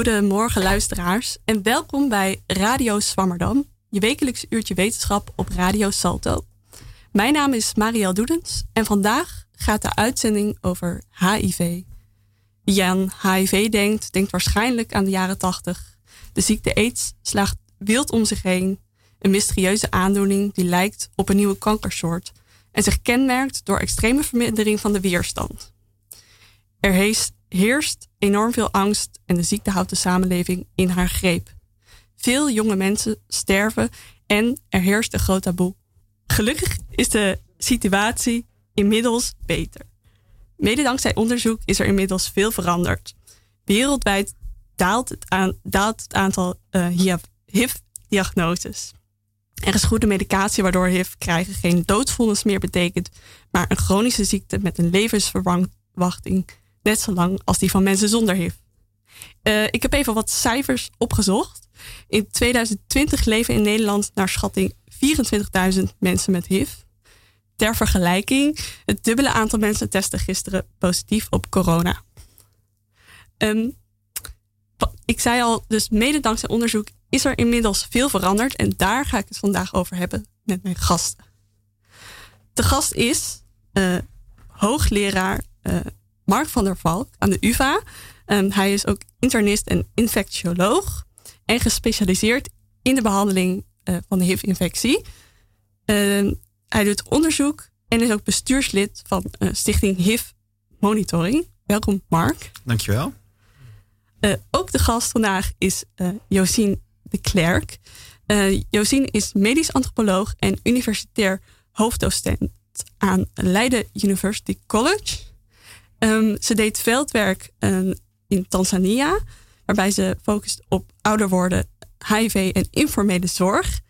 Goedemorgen luisteraars en welkom bij Radio Swammerdam, je wekelijks uurtje wetenschap op Radio Salto. Mijn naam is Marielle Doedens en vandaag gaat de uitzending over HIV. Wie aan HIV denkt, denkt waarschijnlijk aan de jaren 80. De ziekte AIDS slaagt wild om zich heen. Een mysterieuze aandoening die lijkt op een nieuwe kankersoort en zich kenmerkt door extreme vermindering van de weerstand. Er heerst enorm veel angst en de ziekte houdt de samenleving in haar greep. Veel jonge mensen sterven en er heerst een groot taboe. Gelukkig is de situatie inmiddels beter. Mede dankzij onderzoek is er inmiddels veel veranderd. Wereldwijd daalt het, aan, daalt het aantal uh, HIV-diagnoses. Er is goede medicatie waardoor HIV krijgen geen doodvonnis meer betekent, maar een chronische ziekte met een levensverwachting net zo lang als die van mensen zonder HIV. Uh, ik heb even wat cijfers opgezocht. In 2020 leven in Nederland naar schatting 24.000 mensen met HIV. Ter vergelijking, het dubbele aantal mensen testen gisteren positief op corona. Um, ik zei al, dus mede dankzij onderzoek is er inmiddels veel veranderd. En daar ga ik het vandaag over hebben met mijn gasten. De gast is uh, hoogleraar uh, Mark van der Valk aan de UvA. Um, hij is ook internist en infectioloog. En gespecialiseerd in de behandeling uh, van de HIV-infectie. Uh, hij doet onderzoek en is ook bestuurslid van Stichting HIV Monitoring. Welkom, Mark. Dankjewel. Uh, ook de gast vandaag is Josien de Klerk. Josien is medisch antropoloog en universitair hoofddocent aan Leiden University College. Um, ze deed veldwerk um, in Tanzania, waarbij ze focust op ouder worden, HIV en informele zorg.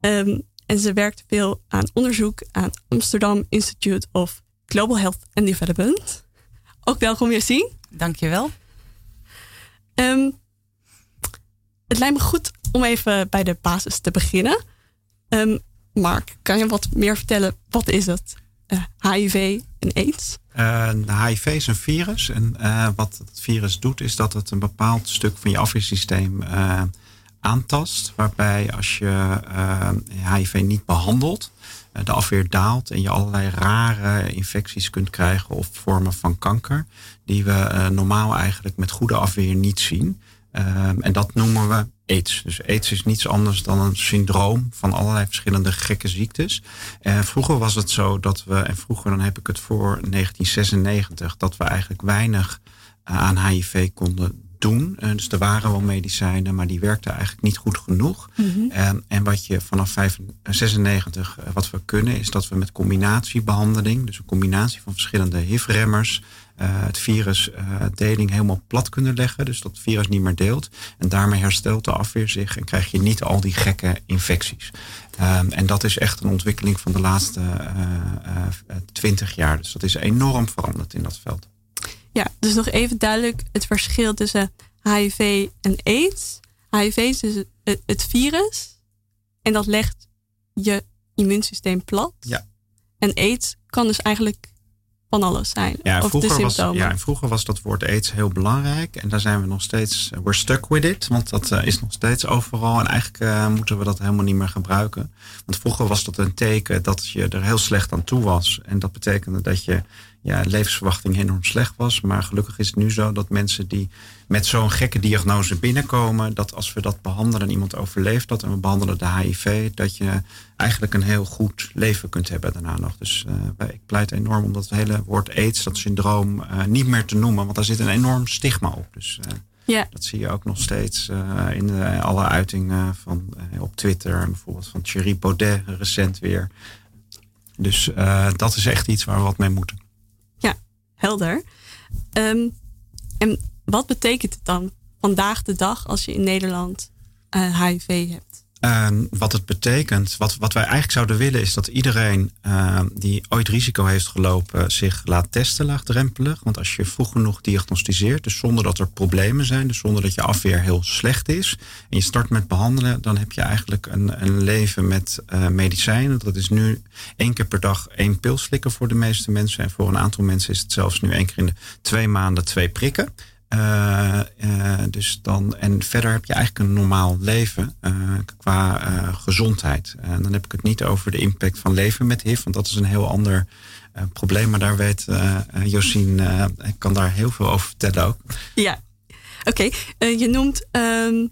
Um, en ze werkt veel aan onderzoek aan Amsterdam Institute of Global Health and Development. Ook welkom, Josien. Dankjewel. Um, het lijkt me goed om even bij de basis te beginnen. Um, Mark, kan je wat meer vertellen? Wat is het? Uh, eh, HIV en AIDS? Uh, HIV is een virus. En uh, wat het virus doet, is dat het een bepaald stuk van je afweersysteem aantast. Waarbij als je HIV niet behandelt, de afweer daalt en je allerlei rare infecties kunt krijgen of vormen van kanker, die we normaal eigenlijk met goede afweer niet zien. Um, en dat noemen we AIDS. Dus AIDS is niets anders dan een syndroom van allerlei verschillende gekke ziektes. En vroeger was het zo dat we, en vroeger dan heb ik het voor 1996, dat we eigenlijk weinig uh, aan HIV konden doen. Uh, dus er waren wel medicijnen, maar die werkten eigenlijk niet goed genoeg. Mm -hmm. en, en wat je vanaf 96, uh, wat we kunnen, is dat we met combinatiebehandeling, dus een combinatie van verschillende HIV-remmers, uh, het virus deling helemaal plat kunnen leggen. Dus dat het virus niet meer deelt. En daarmee herstelt de afweer zich en krijg je niet al die gekke infecties. Um, en dat is echt een ontwikkeling van de laatste twintig jaar. Dus dat is enorm veranderd in dat veld. Ja, dus nog even duidelijk het verschil tussen HIV en AIDS. HIV is dus het, het virus en dat legt je immuunsysteem plat. Ja. En AIDS kan dus eigenlijk van alles zijn. Ja, of vroeger de was, ja, en vroeger was dat woord aids heel belangrijk. En daar zijn we nog steeds, we're stuck with it. Want dat uh, is nog steeds overal. En eigenlijk uh, moeten we dat helemaal niet meer gebruiken. Want vroeger was dat een teken dat je er heel slecht aan toe was. En dat betekende dat je ja, levensverwachting enorm slecht was. Maar gelukkig is het nu zo dat mensen die met zo'n gekke diagnose binnenkomen, dat als we dat behandelen en iemand overleeft dat en we behandelen de HIV, dat je eigenlijk een heel goed leven kunt hebben daarna nog. Dus uh, ik pleit enorm om dat hele woord AIDS, dat syndroom, uh, niet meer te noemen, want daar zit een enorm stigma op. Dus uh, ja. dat zie je ook nog steeds in de, alle uitingen van op Twitter, bijvoorbeeld van Thierry Baudet recent weer. Dus dat is echt iets waar we wat mee moeten. Helder. Um, en wat betekent het dan vandaag de dag als je in Nederland HIV hebt? Uh, wat het betekent, wat, wat wij eigenlijk zouden willen, is dat iedereen uh, die ooit risico heeft gelopen zich laat testen laagdrempelig. Want als je vroeg genoeg diagnosticeert, dus zonder dat er problemen zijn, dus zonder dat je afweer heel slecht is, en je start met behandelen, dan heb je eigenlijk een, een leven met uh, medicijnen. Dat is nu één keer per dag één pil slikken voor de meeste mensen. En voor een aantal mensen is het zelfs nu één keer in de twee maanden twee prikken. Dus dan, en verder heb je eigenlijk een normaal leven qua gezondheid. En dan heb ik het niet over de impact van leven met HIV, want dat is een heel ander probleem. Maar daar weet Josien, ik kan daar heel veel over vertellen ook. Ja, oké. je noemt ehm,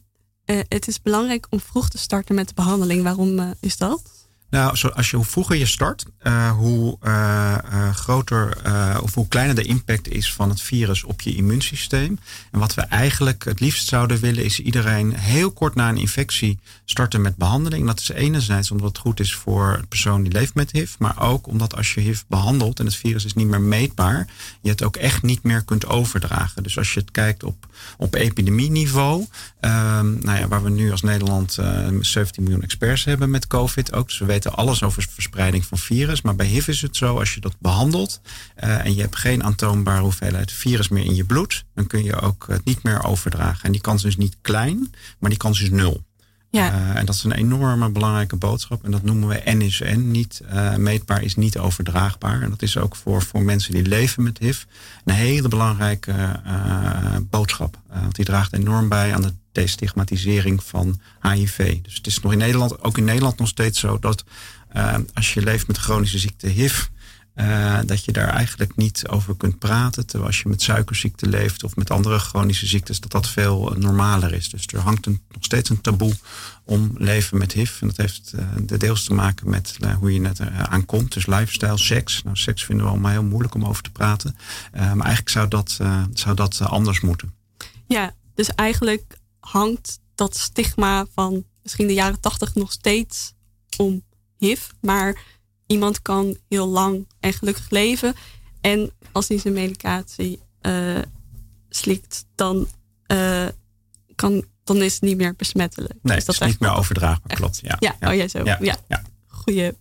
het is belangrijk om vroeg te starten met de behandeling. Waarom is dat? Nou, als je, hoe vroeger je start, uh, hoe uh, uh, groter of hoe kleiner de impact is van het virus op je immuunsysteem. En wat we eigenlijk het liefst zouden willen, is iedereen heel kort na een infectie starten met behandeling. Dat is enerzijds omdat het goed is voor de persoon die leeft met HIV, maar ook omdat als je HIV behandelt en het virus is niet meer meetbaar, je het ook echt niet meer kunt overdragen. Dus als je het kijkt op, op epidemieniveau, um, nou ja, waar we nu als Nederland 17 miljoen experts hebben met COVID ook, dus we weten alles over verspreiding van virus. Maar bij HIV is het zo, als je dat behandelt uh, en je hebt geen aantoonbare hoeveelheid virus meer in je bloed, dan kun je ook het niet meer overdragen. En die kans is niet klein, maar die kans is nul. Ja. Uh, en dat is een enorme belangrijke boodschap. En dat noemen we N is N. Niet uh, meetbaar is niet overdraagbaar. En dat is ook voor, voor mensen die leven met HIV een hele belangrijke uh, boodschap. want die draagt enorm bij aan de destigmatisering van HIV. Dus het is nog in Nederland, ook in Nederland nog steeds zo dat uh, als je leeft met chronische ziekte HIV, uh, dat je daar eigenlijk niet over kunt praten. Terwijl als je met suikerziekte leeft of met andere chronische ziektes, dat dat veel normaler is. Dus er hangt nog steeds een taboe om leven met HIV. En dat heeft uh, de deels te maken met hoe je net eraan komt. Dus lifestyle, seks. Nou, seks vinden we allemaal heel moeilijk om over te praten. maar eigenlijk zou dat, zou dat anders moeten. Ja, dus eigenlijk hangt dat stigma van misschien de jaren tachtig nog steeds om HIV. Maar iemand kan heel lang en gelukkig leven. En als hij zijn medicatie uh, slikt, dan, uh, kan, dan is het niet meer besmettelijk. Nee, dus dat is niet meer overdraagbaar, klopt. Ja, ja, ja. Oh, ja zo. Ja, ja. Goeie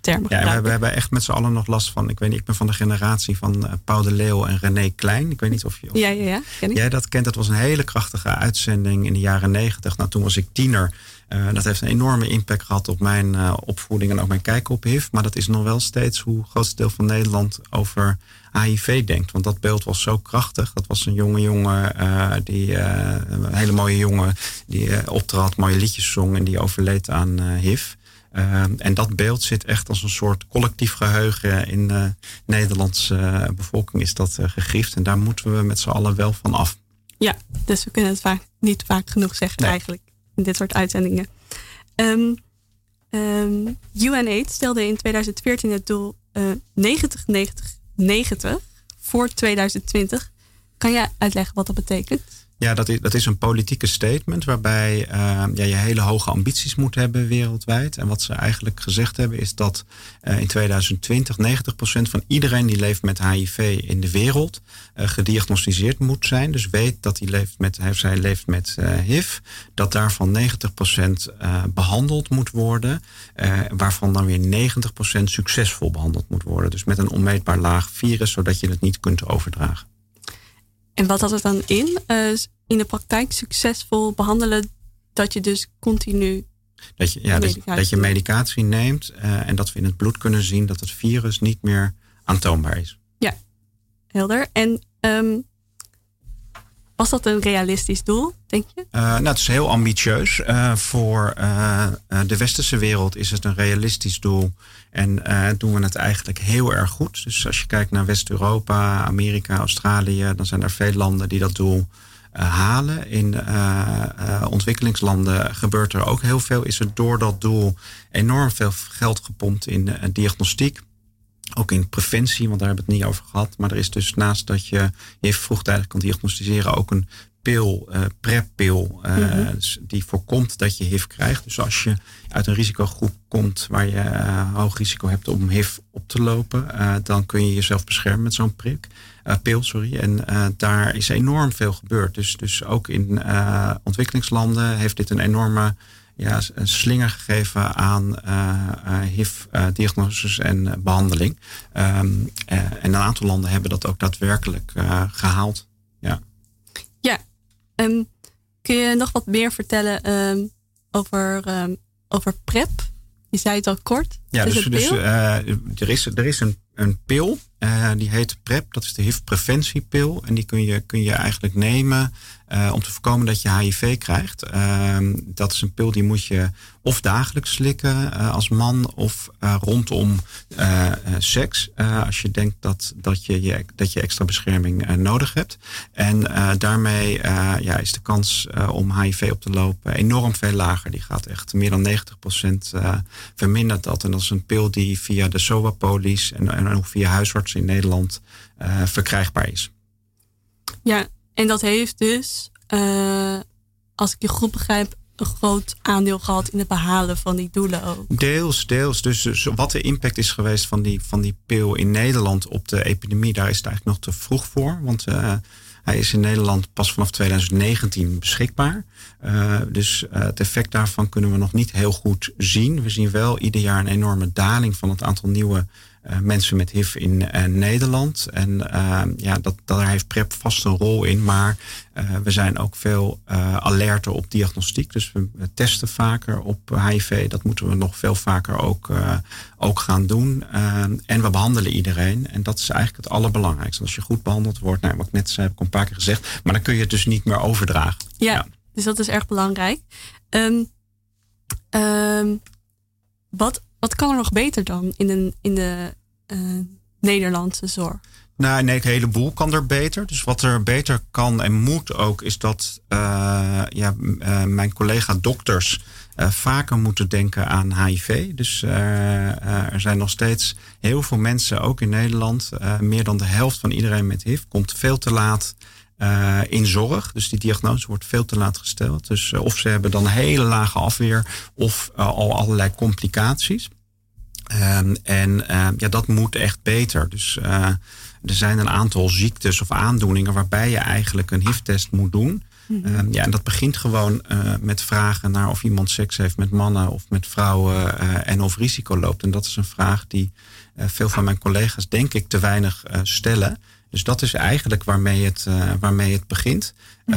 termen ja, we, we, hebben echt met z'n allen nog last van. Ik weet niet, ik ben van de generatie van uh, Paul de Leeuw en René Klein. Ik weet niet of je. Of ja, ja, ja. Ken ik. Jij dat kent. Dat was een hele krachtige uitzending in de jaren negentig. Nou, toen was ik tiener. Uh, dat heeft een enorme impact gehad op mijn uh, opvoeding en ook mijn kijk op HIV. Maar dat is nog wel steeds hoe het grootste deel van Nederland over HIV denkt. Want dat beeld was zo krachtig. Dat was een jonge jongen, uh, die, een hele mooie jongen, die optrad, mooie liedjes zong en die overleed aan HIV. Uh, en dat beeld zit echt als een soort collectief geheugen in de Nederlandse bevolking is dat uh, gegrift. En daar moeten we met z'n allen wel van af. Ja, dus we kunnen het vaak, niet vaak genoeg zeggen nee. eigenlijk in dit soort uitzendingen. Um, um, UNAIDS stelde in 2014 het doel uh, 90, 90, 90 voor 2020. Kan jij uitleggen wat dat betekent? Ja, dat is, dat is een politieke statement waarbij uh, ja, je hele hoge ambities moet hebben wereldwijd. En wat ze eigenlijk gezegd hebben is dat uh, in 2020 90% van iedereen die leeft met HIV in de wereld uh, gediagnosticeerd moet zijn. Dus weet dat hij leeft met, hij zij leeft met HIV. Dat daarvan 90% behandeld moet worden. waarvan dan weer 90% succesvol behandeld moet worden. Dus met een onmeetbaar laag virus, zodat je het niet kunt overdragen. En wat had het dan in? Uh, in de praktijk succesvol behandelen dat je dus continu. Dat je, ja, medicatie dat, dat je medicatie neemt uh, en dat we in het bloed kunnen zien dat het virus niet meer aantoonbaar is. Ja, helder. En um, was dat een realistisch doel, denk je? Uh, nou, het is heel ambitieus. Uh, voor uh, de westerse wereld is het een realistisch doel. En doen we het eigenlijk heel erg goed. Dus als je kijkt naar West-Europa, Amerika, Australië, dan zijn er veel landen die dat doel halen. In ontwikkelingslanden gebeurt er ook heel veel. Is er door dat doel enorm veel geld gepompt in diagnostiek. Ook in preventie, want daar hebben we het niet over gehad. Maar er is dus naast dat je je vroegtijdig kan diagnosticeren ook een pil, uh, PrEP-pil, uh, mm -hmm. die voorkomt dat je HIV krijgt. Dus als je uit een risicogroep komt waar je uh, hoog risico hebt om HIV op te lopen, dan kun je jezelf beschermen met zo'n prik. pil, sorry. En daar is enorm veel gebeurd. Dus, dus ook in ontwikkelingslanden heeft dit een enorme ja, een slinger gegeven aan uh, HIV-diagnoses en behandeling. Um, en een aantal landen hebben dat ook daadwerkelijk gehaald. Ja, ja. Um, kun je nog wat meer vertellen um, over, over PrEP? Je zei het al kort. Ja, dus, dus uh, er, is, er is een een pil. die heet PrEP, dat is de HIV-preventiepil. En die kun je, kun je eigenlijk nemen uh, om te voorkomen dat je HIV krijgt. Uh, dat is een pil die moet je of dagelijks slikken uh, als man of uh, rondom seks. als je denkt dat, dat, je, je, dat je extra bescherming nodig hebt. En daarmee ja, is de kans om HIV op te lopen enorm veel lager. Die gaat echt meer dan 90% vermindert dat. En dat is een pil die via de SOA-polies en, en ook via huisartsen in Nederland verkrijgbaar is. Ja, en dat heeft dus, als ik je goed begrijp, een groot aandeel gehad in het behalen van die doelen ook. Deels, deels. Dus, dus wat de impact is geweest van die, van die pil in Nederland op de epidemie, daar is het eigenlijk nog te vroeg voor. Want uh, hij is in Nederland pas vanaf 2019 beschikbaar. Uh, dus uh, het effect daarvan kunnen we nog niet heel goed zien. We zien wel ieder jaar een enorme daling van het aantal nieuwe uh, mensen met HIV in uh, Nederland. En uh, ja, dat, daar heeft PrEP vast een rol in. Maar we zijn ook veel alerter op diagnostiek. Dus we, testen vaker op HIV. Dat moeten we nog veel vaker ook, ook gaan doen. en we behandelen iedereen. En dat is eigenlijk het allerbelangrijkste. Als je goed behandeld wordt, nou, wat ik net zei, heb ik een paar keer gezegd. Maar dan kun je het dus niet meer overdragen. Ja, ja. dus dat is erg belangrijk. Um, um, wat wat kan er nog beter dan in de, in de uh, Nederlandse zorg? Nou, nee, een heleboel kan er beter. Dus wat er beter kan en moet ook, is dat uh, ja, uh, mijn collega-dokters vaker moeten denken aan HIV. Dus er zijn nog steeds heel veel mensen, ook in Nederland, meer dan de helft van iedereen met HIV, komt veel te laat uh, in zorg. Dus die diagnose wordt veel te laat gesteld. Dus uh, of ze hebben dan hele lage afweer of uh, al allerlei complicaties. Um, en ja, dat moet echt beter. Dus er zijn een aantal ziektes of aandoeningen waarbij je eigenlijk een HIV-test moet doen. Mm -hmm. ja, en dat begint gewoon met vragen naar of iemand seks heeft met mannen of met vrouwen en of risico loopt. En dat is een vraag die veel van mijn collega's denk ik te weinig stellen. Dus dat is eigenlijk waarmee het, uh, waarmee het begint. Mm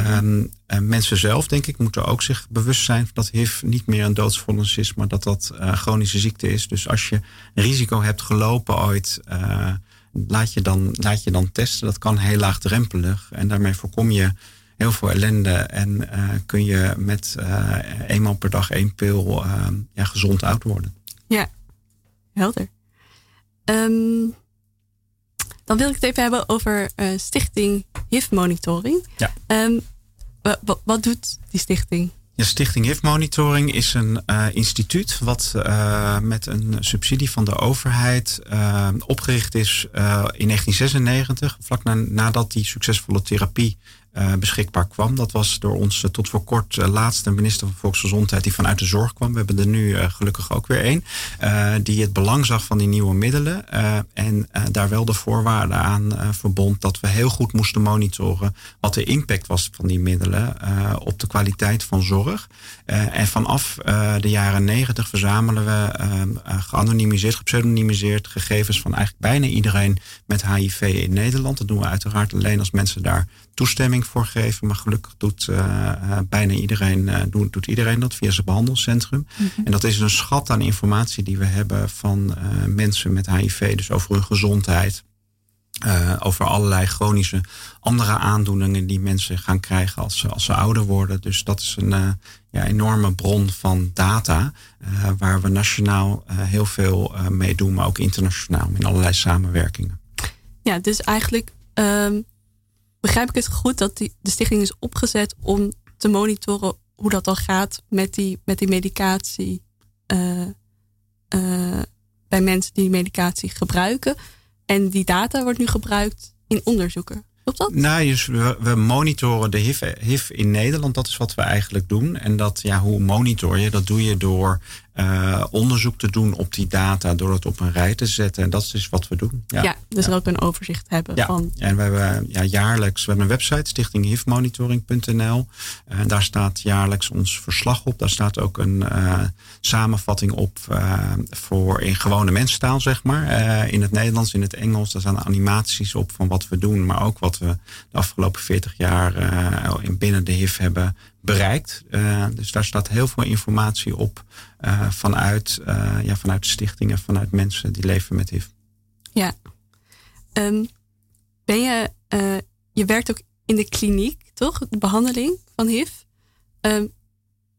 um, mensen zelf, denk ik, moeten ook zich bewust zijn dat HIV niet meer een doodsvonnis is, maar dat dat uh, chronische ziekte is. Dus als je risico hebt gelopen ooit, uh, laat, je dan, laat je dan testen. Dat kan heel laagdrempelig. En daarmee voorkom je heel veel ellende. En kun je met eenmaal per dag één pil ehm, ja, gezond oud worden. Ja, helder. Um, dan wil ik het even hebben over uh, Stichting HIV Monitoring. Ja. Um, wat doet die stichting? Ja, stichting HIV Monitoring is een uh, instituut wat uh, met een subsidie van de overheid opgericht is in 1996, vlak na, nadat die succesvolle therapie uh, beschikbaar kwam. Dat was door ons uh, tot voor kort uh, laatste minister van Volksgezondheid die vanuit de zorg kwam. We hebben er nu gelukkig ook weer één. die het belang zag van die nieuwe middelen. en daar wel de voorwaarden aan verbond dat we heel goed moesten monitoren wat de impact was van die middelen op de kwaliteit van zorg. en vanaf de jaren negentig verzamelen we geanonimiseerd, gepseudonymiseerd gegevens van eigenlijk bijna iedereen met HIV in Nederland. Dat doen we uiteraard alleen als mensen daar toestemming voor geven. Maar gelukkig doet uh, bijna iedereen, uh, doet, doet, iedereen dat via zijn behandelcentrum. Mm -hmm. En dat is een schat aan informatie die we hebben van mensen met HIV. Dus over hun gezondheid. over allerlei chronische andere aandoeningen die mensen gaan krijgen als ze, als ze ouder worden. Dus dat is een ja, enorme bron van data. waar we nationaal heel veel mee doen, maar ook internationaal in allerlei samenwerkingen. Ja, dus eigenlijk um begrijp ik het goed dat die, de stichting is opgezet om te monitoren hoe dat dan gaat met die, met die medicatie uh, uh, bij mensen die medicatie gebruiken. En die data wordt nu gebruikt in onderzoeken. Klopt dat? Nou, dus we, we monitoren de HIV, HIV, in Nederland. Dat is wat we eigenlijk doen. En dat, ja, hoe monitor je? Dat doe je door uh, onderzoek te doen op die data door het op een rij te zetten. En dat is dus wat we doen. Ja, ja dus ja. ook een overzicht hebben ja. van. En we hebben ja, jaarlijks, we hebben een website, stichtinghivmonitoring.nl. En daar staat jaarlijks ons verslag op. Daar staat ook een uh, samenvatting op uh, voor in gewone mensentaal, zeg maar. in het Nederlands, in het Engels. Daar staan animaties op van wat we doen, maar ook wat we de afgelopen 40 jaar in binnen de HIV hebben bereikt. Dus daar staat heel veel informatie op uh, vanuit, uh, ja, vanuit stichtingen, vanuit mensen die leven met HIV. Ja, Ehm, ben je, uh, je werkt ook in de kliniek, toch? De behandeling van HIV. Ehm,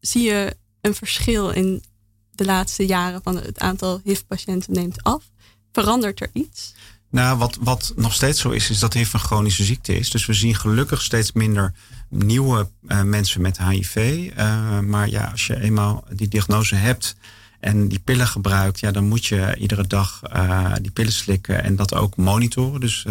zie je een verschil in de laatste jaren van het aantal HIV-patiënten neemt af? Verandert er iets? Nou, wat, wat nog steeds zo is, is dat HIV een chronische ziekte is. Dus we zien gelukkig steeds minder nieuwe uh, mensen met HIV. Uh, maar ja, als je eenmaal die diagnose hebt en die pillen gebruikt, ja, dan moet je iedere dag uh, die pillen slikken en dat ook monitoren. Dus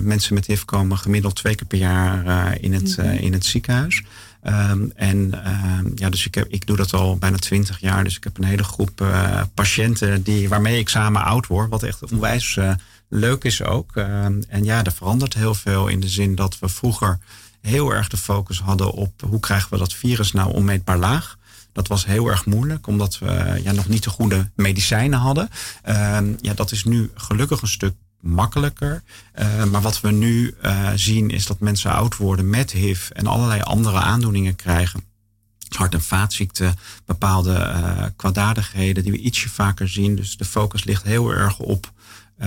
mensen met HIV komen gemiddeld twee keer per jaar in, het, -hmm. in het ziekenhuis. Um, en uh, ja, dus ik, heb, ik doe dat al bijna twintig jaar. Dus ik heb een hele groep uh, patiënten die, waarmee ik samen oud word. Wat echt onwijs uh, leuk is ook. en ja, er verandert heel veel in de zin dat we vroeger heel erg de focus hadden op hoe krijgen we dat virus nou onmeetbaar laag. Dat was heel erg moeilijk, omdat we ja, nog niet de goede medicijnen hadden. ja, dat is nu gelukkig een stuk makkelijker. Uh, maar wat we nu uh, zien is dat mensen oud worden met HIV en allerlei andere aandoeningen krijgen. Hart- en vaatziekten, bepaalde uh, kwaadaardigheden die we ietsje vaker zien. Dus de focus ligt heel erg op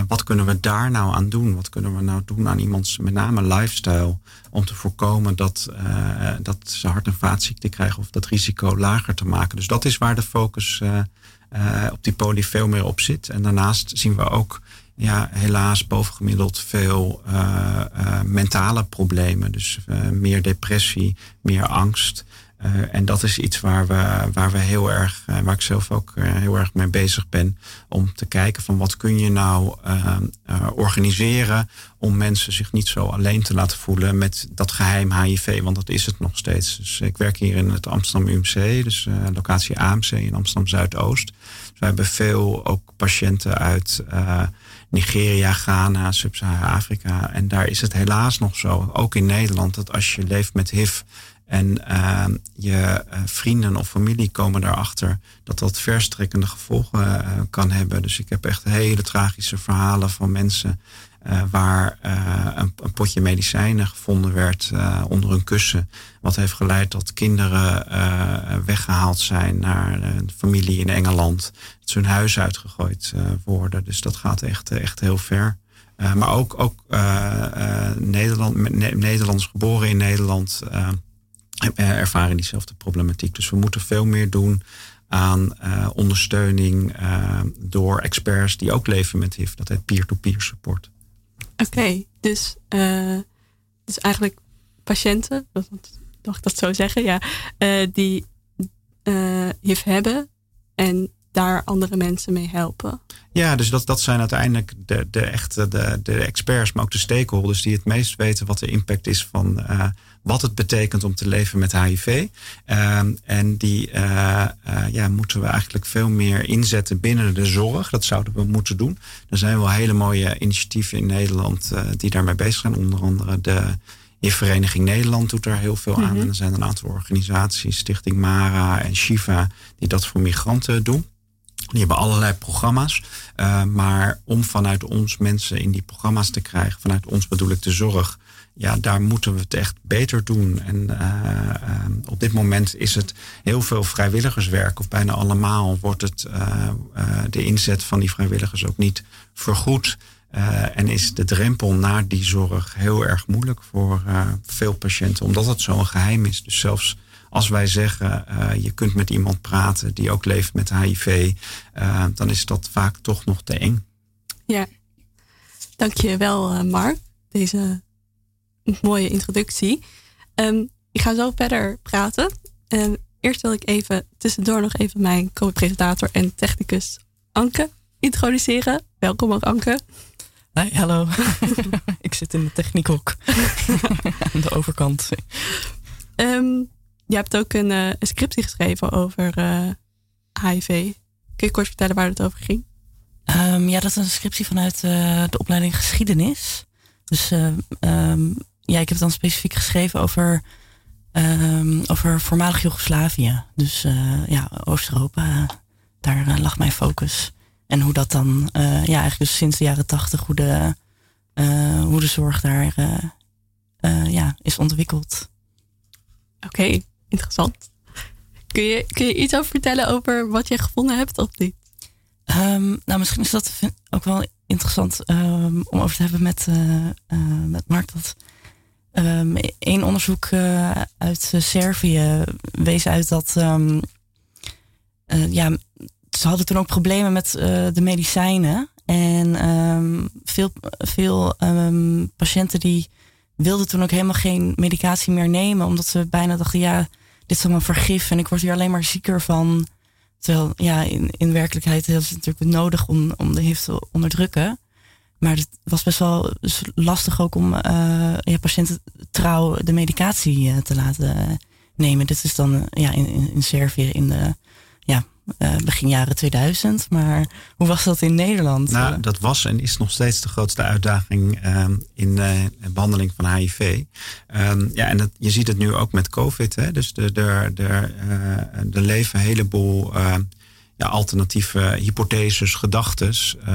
wat kunnen we daar nou aan doen? Wat kunnen we nou doen aan iemands met name lifestyle om te voorkomen dat, dat ze hart- en vaatziekten krijgen of dat risico lager te maken. Dus dat is waar de focus op die poli veel meer op zit. En daarnaast zien we ook ja, helaas bovengemiddeld veel uh, uh, mentale problemen. Dus uh, meer depressie, meer angst. en dat is iets waar we, waar we heel erg, waar ik zelf ook heel erg mee bezig ben. Om te kijken van wat kun je nou organiseren om mensen zich niet zo alleen te laten voelen met dat geheim HIV, want dat is het nog steeds. Dus ik werk hier in het Amsterdam UMC, dus locatie AMC in Amsterdam Zuidoost. Dus we hebben veel ook patiënten uit Nigeria, Ghana, Sub-Sahara-Afrika. En daar is het helaas nog zo, ook in Nederland, dat als je leeft met HIV en uh, je uh, vrienden of familie komen daarachter, dat dat verstrekkende gevolgen uh, kan hebben. Dus ik heb echt hele tragische verhalen van mensen uh, waar een, een, potje medicijnen gevonden werd onder een kussen. Wat heeft geleid dat kinderen weggehaald zijn naar een familie in Engeland. Dat hun huis uitgegooid worden. Dus dat gaat echt, echt heel ver. maar ook, ook Nederland, Nederlands geboren in Nederland ervaren diezelfde problematiek. Dus we moeten veel meer doen aan uh, ondersteuning uh, door experts die ook leven met HIV. Dat heet peer-to-peer -peer support. Oké, dus, uh, dus eigenlijk patiënten, mag ik dat zo zeggen, ja, uh, die uh, HIV hebben en daar andere mensen mee helpen. Ja, dus dat, dat zijn uiteindelijk de, de echte de, de experts, maar ook de stakeholders die het meest weten wat de impact is van uh, wat het betekent om te leven met HIV. Uh, en die uh, ja, moeten we eigenlijk veel meer inzetten binnen de zorg. Dat zouden we moeten doen. Er zijn wel hele mooie initiatieven in Nederland die daarmee bezig zijn. Onder andere de Vereniging Nederland doet daar heel veel aan. Mm -hmm. En er zijn een aantal organisaties, Stichting Mara en Shiva, die dat voor migranten doen. Die hebben allerlei programma's. Uh, maar om vanuit ons mensen in die programma's te krijgen, vanuit ons bedoel ik de zorg, ja, daar moeten we het echt beter doen. En uh, uh, op dit moment is het heel veel vrijwilligerswerk, of bijna allemaal wordt het de inzet van die vrijwilligers ook niet vergoed. en is de drempel naar die zorg heel erg moeilijk voor veel patiënten, omdat het zo'n geheim is. Dus zelfs als wij zeggen, uh, je kunt met iemand praten die ook leeft met HIV, uh, dan is dat vaak toch nog te eng. Ja, dank je wel, uh, Mark. Deze mooie introductie. Um, ik ga zo verder praten. Um, eerst wil ik even tussendoor nog even mijn co-presentator en technicus Anke introduceren. Welkom ook, Anke. Hi, hallo. ik zit in de techniekhok aan de overkant. Um, je hebt ook een, een scriptie geschreven over HIV. Kun je kort vertellen waar het over ging? Um, ja, dat is een scriptie vanuit uh, de opleiding geschiedenis. Dus um, ja, ik heb het dan specifiek geschreven over, um, over voormalig Joegoslavië. Dus ja, Oost-Europa, daar lag mijn focus. En hoe dat dan, ja, eigenlijk dus sinds de jaren tachtig, hoe de, hoe de zorg daar ja, is ontwikkeld. Oké, okay interessant. Kun je, kun je iets over vertellen over wat je gevonden hebt of niet? Um, nou, misschien is dat ook wel interessant ehm, om over te hebben met, met Mark. Dat één onderzoek uit Servië wees uit dat ja, ze hadden toen ook problemen met de medicijnen. En um, veel, veel um, patiënten die wilden toen ook helemaal geen medicatie meer nemen. Omdat ze bijna dachten, ja, dit is allemaal vergif en ik word hier alleen maar zieker van. Terwijl ja, in, in werkelijkheid is het natuurlijk nodig om, om de HIV te onderdrukken. Maar het was best wel lastig ook om uh, ja, patiënten trouw de medicatie uh, te laten nemen. Dit is dan ja, in, in Servië in de uh, begin jaren 2000. Maar hoe was dat in Nederland? Nou, dat was en is nog steeds de grootste uitdaging uh, in uh, behandeling van HIV. Ehm, ja, en dat, je ziet het nu ook met COVID. Hè? Dus er de, de, de, de leven een heleboel ja, alternatieve hypotheses, gedachtes, uh,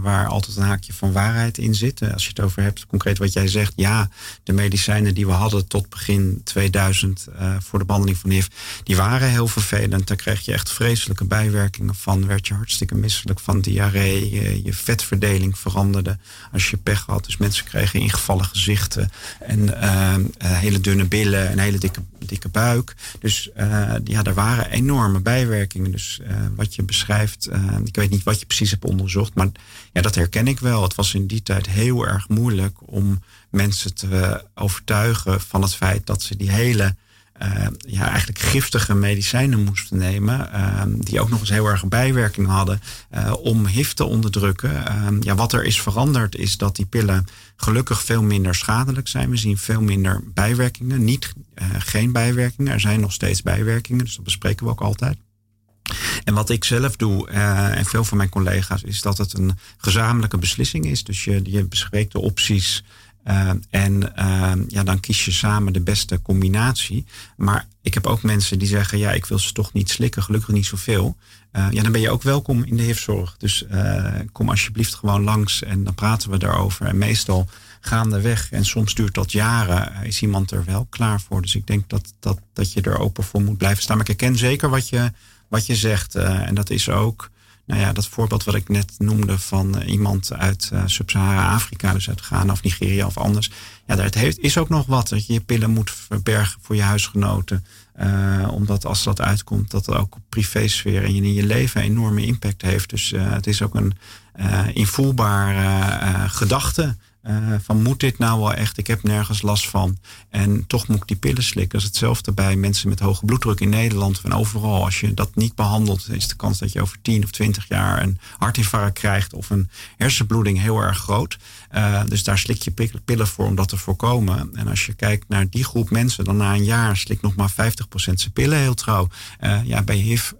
waar altijd een haakje van waarheid in zit. Als je het over hebt, concreet wat jij zegt, ja, de medicijnen die we hadden tot begin 2000 uh, eh, voor de behandeling van HIV, die waren heel vervelend. Daar kreeg je echt vreselijke bijwerkingen van. Werd je hartstikke misselijk van diarree, je, vetverdeling veranderde als je pech had. Dus mensen kregen ingevallen gezichten en hele dunne billen en hele dikke, dikke buik. Dus ja, er waren enorme bijwerkingen. Dus wat je beschrijft. Uh, ik weet niet wat je precies hebt onderzocht, maar ja, dat herken ik wel. Het was in die tijd heel erg moeilijk om mensen te overtuigen van het feit dat ze die hele ja, eigenlijk giftige medicijnen moesten nemen. Uh, die ook nog eens heel erg bijwerking hadden om HIV te onderdrukken. ja, wat er is veranderd is dat die pillen gelukkig veel minder schadelijk zijn. We zien veel minder bijwerkingen. Niet geen bijwerkingen. Er zijn nog steeds bijwerkingen. Dus dat bespreken we ook altijd. En wat ik zelf doe, uh, en veel van mijn collega's, is dat het een gezamenlijke beslissing is. Dus je, je bespreekt de opties. Uh, en uh, ja, dan kies je samen de beste combinatie. Maar ik heb ook mensen die zeggen: ja, ik wil ze toch niet slikken, gelukkig niet zoveel. ja, dan ben je ook welkom in de HIV-zorg. Dus kom alsjeblieft gewoon langs en dan praten we daarover. En meestal gaandeweg, en soms duurt dat jaren, is iemand er wel klaar voor. Dus ik denk dat, dat, dat je er open voor moet blijven staan. Maar ik herken zeker wat je wat je zegt. Uh, en dat is ook, nou ja, dat voorbeeld wat ik net noemde van uh, iemand uit uh, Sub-Sahara-Afrika, dus uit Ghana of Nigeria of anders. Ja, daar heeft, is ook nog wat. Dat je je pillen moet verbergen voor je huisgenoten. omdat als dat uitkomt, dat het ook op privésfeer en in je leven een enorme impact heeft. Dus het is ook een invoelbare gedachte. Uh, van moet dit nou wel echt? Ik heb nergens last van. En toch moet ik die pillen slikken. Dat is hetzelfde bij mensen met hoge bloeddruk in Nederland. En overal, als je dat niet behandelt, is de kans dat je over 10 of 20 jaar een hartinfarct krijgt of een hersenbloeding heel erg groot. Uh, dus daar slik je pillen voor om dat te voorkomen. En als je kijkt naar die groep mensen, dan na een jaar slik nog maar 50% zijn pillen heel trouw. Uh, ja, bij HIV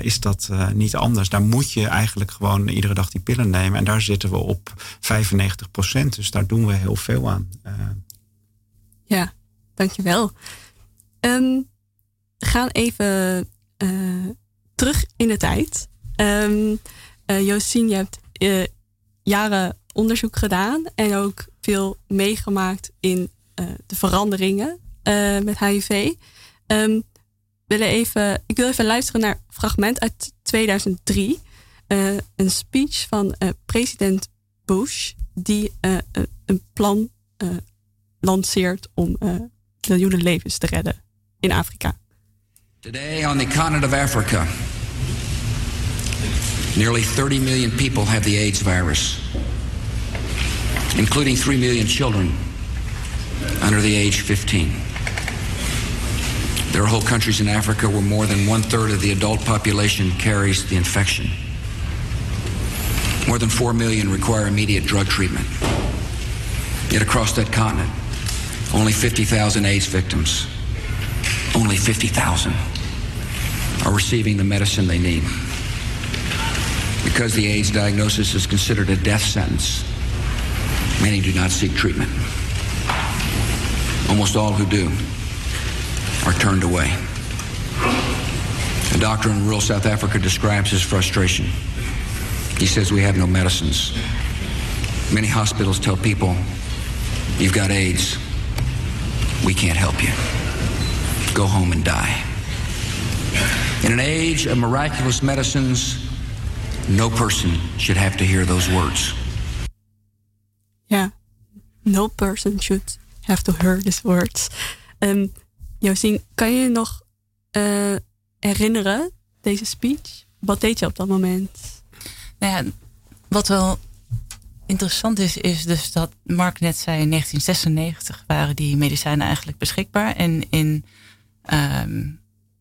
is dat niet anders. Daar moet je eigenlijk gewoon iedere dag die pillen nemen. En daar zitten we op 95%. Dus daar doen we heel veel aan. Ja, dankjewel. Um, we gaan even terug in de tijd. Um, je hebt jaren onderzoek gedaan en ook veel meegemaakt in de veranderingen met HIV. Um, willen even, ik wil even luisteren naar een fragment uit 2003. een speech van president Bush die een plan lanceert om miljoenen levens te redden in Afrika. Today on the continent of Africa, nearly 30 million people have the AIDS virus, including 3 million children under the age 15. There are whole countries in Africa where more than one third of the adult population carries the infection. More than 4 million require immediate drug treatment. Yet across that continent, only 50,000 AIDS victims, only 50,000, are receiving the medicine they need. Because the AIDS diagnosis is considered a death sentence, many do not seek treatment. Almost all who do are turned away. A doctor in rural South Africa describes his frustration. He says we have no medicines. Many hospitals tell people, you've got AIDS. We can't help you. Go home and die. In an age of miraculous medicines, no person should have to hear those words. Ja, no person should have to hear these words. Um, Josien, kan je je nog uh, herinneren, deze speech? Wat deed je op dat moment? Nou ja, wat wel interessant is, is dus dat Mark net zei in 1996 waren die medicijnen eigenlijk beschikbaar. En in um,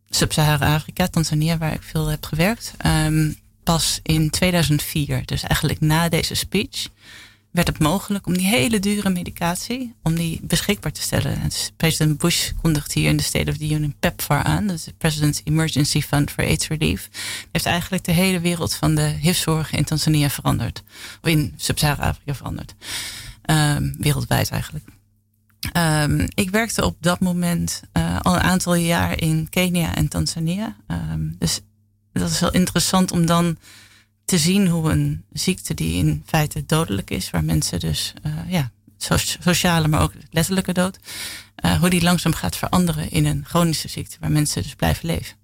Sub-Sahara-Afrika, Tanzania, waar ik veel heb gewerkt, um, pas in 2004, dus eigenlijk na deze speech, werd het mogelijk om die hele dure medicatie, om die beschikbaar te stellen. president Bush kondigt hier in de State of the Union PEPFAR aan, dat is de President's Emergency Fund for AIDS Relief. heeft eigenlijk de hele wereld van de HIV-zorg in Tanzania veranderd. Of in Sub-Sahara-Afrika veranderd. Um, wereldwijd eigenlijk. Um, ik werkte op dat moment uh, al een aantal jaar in Kenia en Tanzania. Um, dus dat is heel interessant om dan te zien hoe een ziekte die in feite dodelijk is, waar mensen dus uh, ja, sociale, maar ook letterlijke dood, uh, hoe die langzaam gaat veranderen in een chronische ziekte, waar mensen dus blijven leven.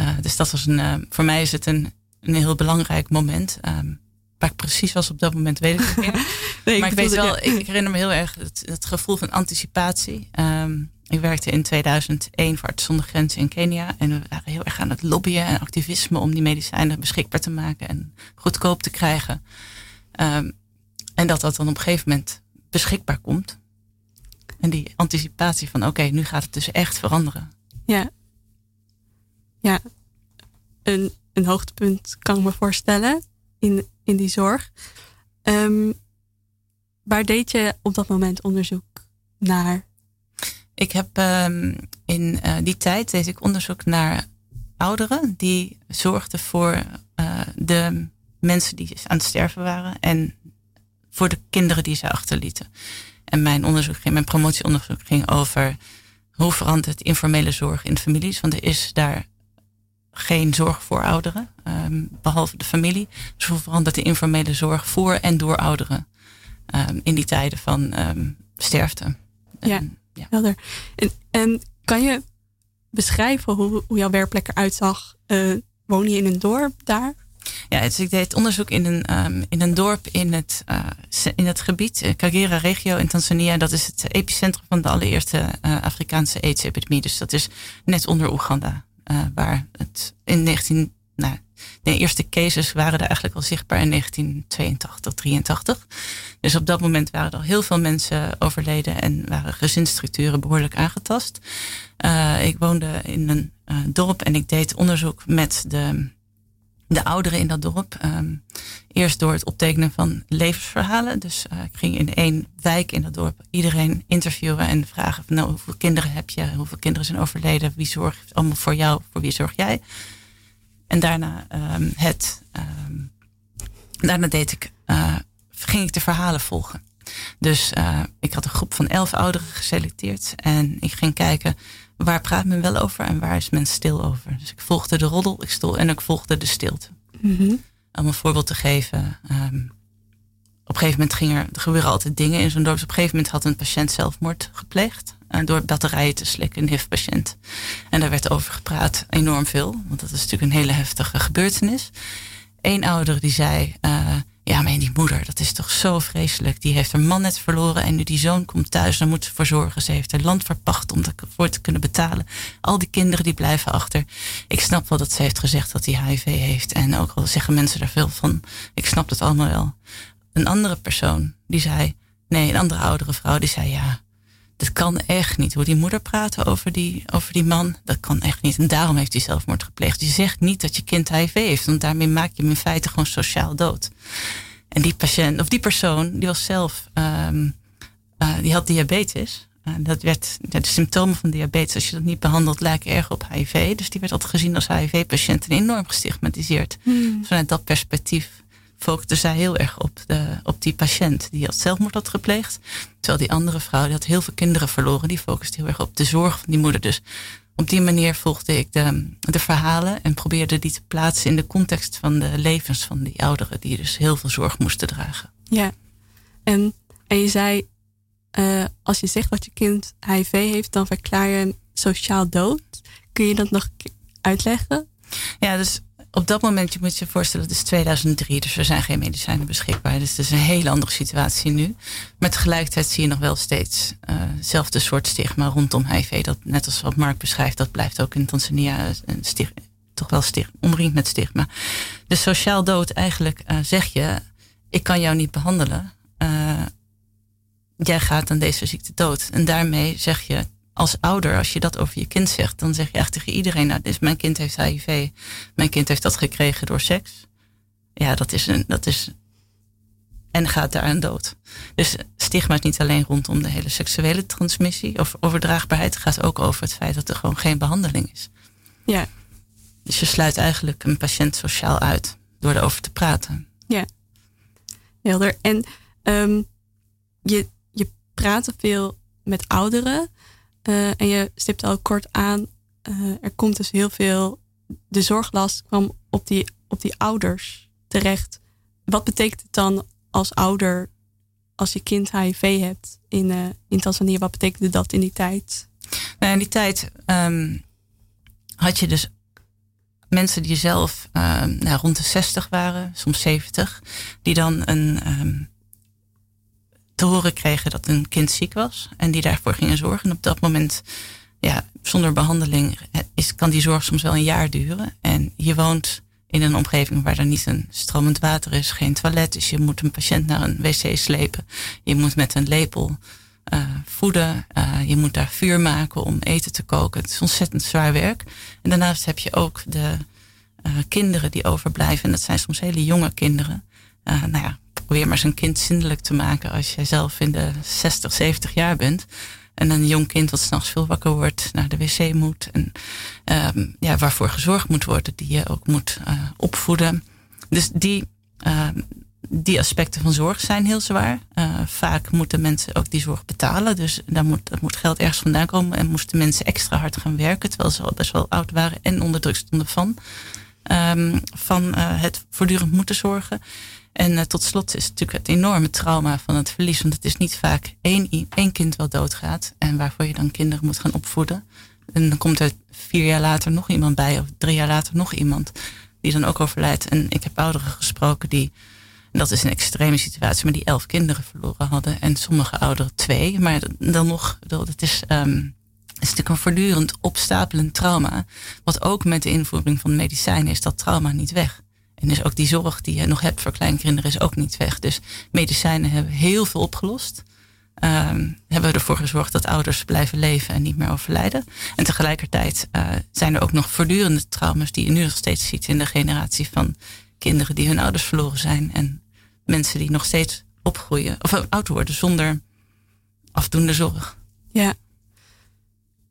Uh, dus dat was een, voor mij is het een, een heel belangrijk moment. Um, waar ik precies was op dat moment, weet ik niet meer. nee, maar ik, weet wel, ik, herinner me heel erg het, het gevoel van anticipatie. Um, ik werkte in 2001 voor Artsen zonder Grenzen in Kenia. En we waren heel erg aan het lobbyen en activisme om die medicijnen beschikbaar te maken en goedkoop te krijgen. Um, en dat dat dan op een gegeven moment beschikbaar komt. En die anticipatie van oké, nu gaat het dus echt veranderen. Ja. Ja. Een, een hoogtepunt kan ik me voorstellen in, in die zorg. Um, waar deed je op dat moment onderzoek naar? Ik heb um, in uh, die tijd deed ik onderzoek naar ouderen die zorgden voor uh, de mensen die aan het sterven waren en voor de kinderen die ze achterlieten. En mijn onderzoek ging, mijn promotieonderzoek ging over hoe verandert informele zorg in families. Want er is daar geen zorg voor ouderen, um, behalve de familie. Dus hoe verandert de informele zorg voor en door ouderen um, in die tijden van um, sterfte? Ja. Ja. Helder. En, en kan je beschrijven hoe, hoe jouw werkplek eruit zag? Uh, woon je in een dorp daar? Ja, dus ik deed onderzoek in een, um, in een dorp in het, uh, in het gebied, uh, Kagera regio in Tanzania. Dat is het epicentrum van de allereerste uh, Afrikaanse AIDS-epidemie. Dus dat is net onder Oeganda, waar het in 19, nou, de eerste cases waren er eigenlijk al zichtbaar in 1982, 83. Dus op dat moment waren er al heel veel mensen overleden en waren gezinsstructuren behoorlijk aangetast. Uh, ik woonde in een uh, dorp en ik deed onderzoek met de, de ouderen in dat dorp. Um, eerst door het optekenen van levensverhalen. Dus uh, ik ging in één wijk in dat dorp iedereen interviewen en vragen van nou, hoeveel kinderen heb je, hoeveel kinderen zijn overleden, wie zorgt allemaal voor jou, voor wie zorg jij? En daarna um, het, um, daarna deed ik, uh, ging ik de verhalen volgen. Dus uh, ik had een groep van elf ouderen geselecteerd en ik ging kijken waar praat men wel over en waar is men stil over. Dus ik volgde de roddel, ik stol en ik volgde de stilte. Mm -hmm. Om een voorbeeld te geven. Um, op een gegeven moment ging er, er gebeuren altijd dingen in zo'n dorp. Dus op een gegeven moment had een patiënt zelfmoord gepleegd. Uh, door batterijen te slikken, een HIV-patiënt. En daar werd over gepraat, enorm veel. Want dat is natuurlijk een hele heftige gebeurtenis. Eén ouder die zei, uh, ja maar die moeder, dat is toch zo vreselijk. Die heeft haar man net verloren en nu die zoon komt thuis, daar moet ze voor zorgen. Ze heeft haar land verpacht om ervoor te kunnen betalen. Al die kinderen die blijven achter. Ik snap wel dat ze heeft gezegd dat hij HIV heeft. En ook al zeggen mensen daar veel van, ik snap het allemaal wel. Een andere persoon die zei, nee, een andere oudere vrouw die zei, ja, dat kan echt niet. Hoe die moeder praten over die, over die man, dat kan echt niet. En daarom heeft hij zelfmoord gepleegd. Je zegt niet dat je kind HIV heeft, want daarmee maak je hem in feite gewoon sociaal dood. En die patiënt, of die persoon, die was zelf, um, uh, die had diabetes. Uh, dat werd, de symptomen van diabetes, als je dat niet behandelt, lijken erg op HIV. Dus die werd altijd gezien als HIV-patiënt en enorm gestigmatiseerd. Hmm. Vanuit dat perspectief focusde zij heel erg op, de, op die patiënt die had zelfmoord had gepleegd. Terwijl die andere vrouw, die had heel veel kinderen verloren, die focuste heel erg op de zorg van die moeder. Dus op die manier volgde ik de, de verhalen en probeerde die te plaatsen in de context van de levens van die ouderen, die dus heel veel zorg moesten dragen. Ja, en, en je zei, uh, als je zegt dat je kind HIV heeft, dan verklaar je hem sociaal dood. Kun je dat nog uitleggen? Ja, dus op dat moment, je moet je voorstellen, het is 2003, dus er zijn geen medicijnen beschikbaar. Dus het is een hele andere situatie nu. Maar tegelijkertijd zie je nog wel steeds hetzelfde soort stigma rondom HIV. Dat net als wat Mark beschrijft, dat blijft ook in Tanzania een stigma, toch wel omringd met stigma. Dus sociaal dood, eigenlijk zeg je, ik kan jou niet behandelen. jij gaat aan deze ziekte dood. En daarmee zeg je als ouder, als je dat over je kind zegt, dan zeg je echt tegen iedereen, nou, dus mijn kind heeft HIV, mijn kind heeft dat gekregen door seks. Ja, dat is een, dat is, en gaat daaraan dood. Dus stigma is niet alleen rondom de hele seksuele transmissie of overdraagbaarheid, het gaat ook over het feit dat er gewoon geen behandeling is. Ja. Dus je sluit eigenlijk een patiënt sociaal uit door erover te praten. Ja, helder. En um, je, je praat veel met ouderen. Uh, en je stipt al kort aan, uh, er komt dus heel veel, de zorglast kwam op die, op die ouders terecht. Wat betekent het dan als ouder als je kind HIV hebt in, uh, in Tanzania? Wat betekende dat in die tijd? Nou, in die tijd um, had je dus mensen die zelf um, nou, rond de 60 waren, soms 70, die dan een um, te horen kregen dat een kind ziek was en die daarvoor gingen zorgen. En op dat moment, ja, zonder behandeling is, kan die zorg soms wel een jaar duren. En je woont in een omgeving waar er niet een stromend water is, geen toilet. Dus je moet een patiënt naar een wc slepen. Je moet met een lepel uh, voeden. Uh, je moet daar vuur maken om eten te koken. Het is ontzettend zwaar werk. En daarnaast heb je ook de uh, kinderen die overblijven. En dat zijn soms hele jonge kinderen. nou ja, probeer maar een kind zindelijk te maken als jij zelf in de 60, 70 jaar bent. En een jong kind wat s'nachts veel wakker wordt, naar de wc moet. En um, ja, waarvoor gezorgd moet worden, die je ook moet uh, opvoeden. Dus die, uh, die aspecten van zorg zijn heel zwaar. Uh, vaak moeten mensen ook die zorg betalen. Dus daar moet, moet geld ergens vandaan komen. En moesten mensen extra hard gaan werken, terwijl ze al best wel oud waren en onder druk stonden van. Um, van het voortdurend moeten zorgen. En uh, tot slot is natuurlijk het enorme trauma van het verlies. Want het is niet vaak één, één kind wat doodgaat. En waarvoor je dan kinderen moet gaan opvoeden. En dan komt er vier jaar later nog iemand bij. Of drie jaar later nog iemand. Die dan ook overlijdt. En ik heb ouderen gesproken die. En dat is een extreme situatie. Maar die elf kinderen verloren hadden. En sommige ouderen twee. Maar dan nog. Het is. Um, het is natuurlijk een voortdurend opstapelend trauma. Wat ook met de invoering van medicijnen is dat trauma niet weg. En dus ook die zorg die je nog hebt voor kleinkinderen is ook niet weg. Dus medicijnen hebben heel veel opgelost. Um, hebben we ervoor gezorgd dat ouders blijven leven en niet meer overlijden. En tegelijkertijd uh, zijn er ook nog voortdurende trauma's die je nu nog steeds ziet in de generatie van kinderen die hun ouders verloren zijn. En mensen die nog steeds opgroeien of oud worden zonder afdoende zorg. Ja,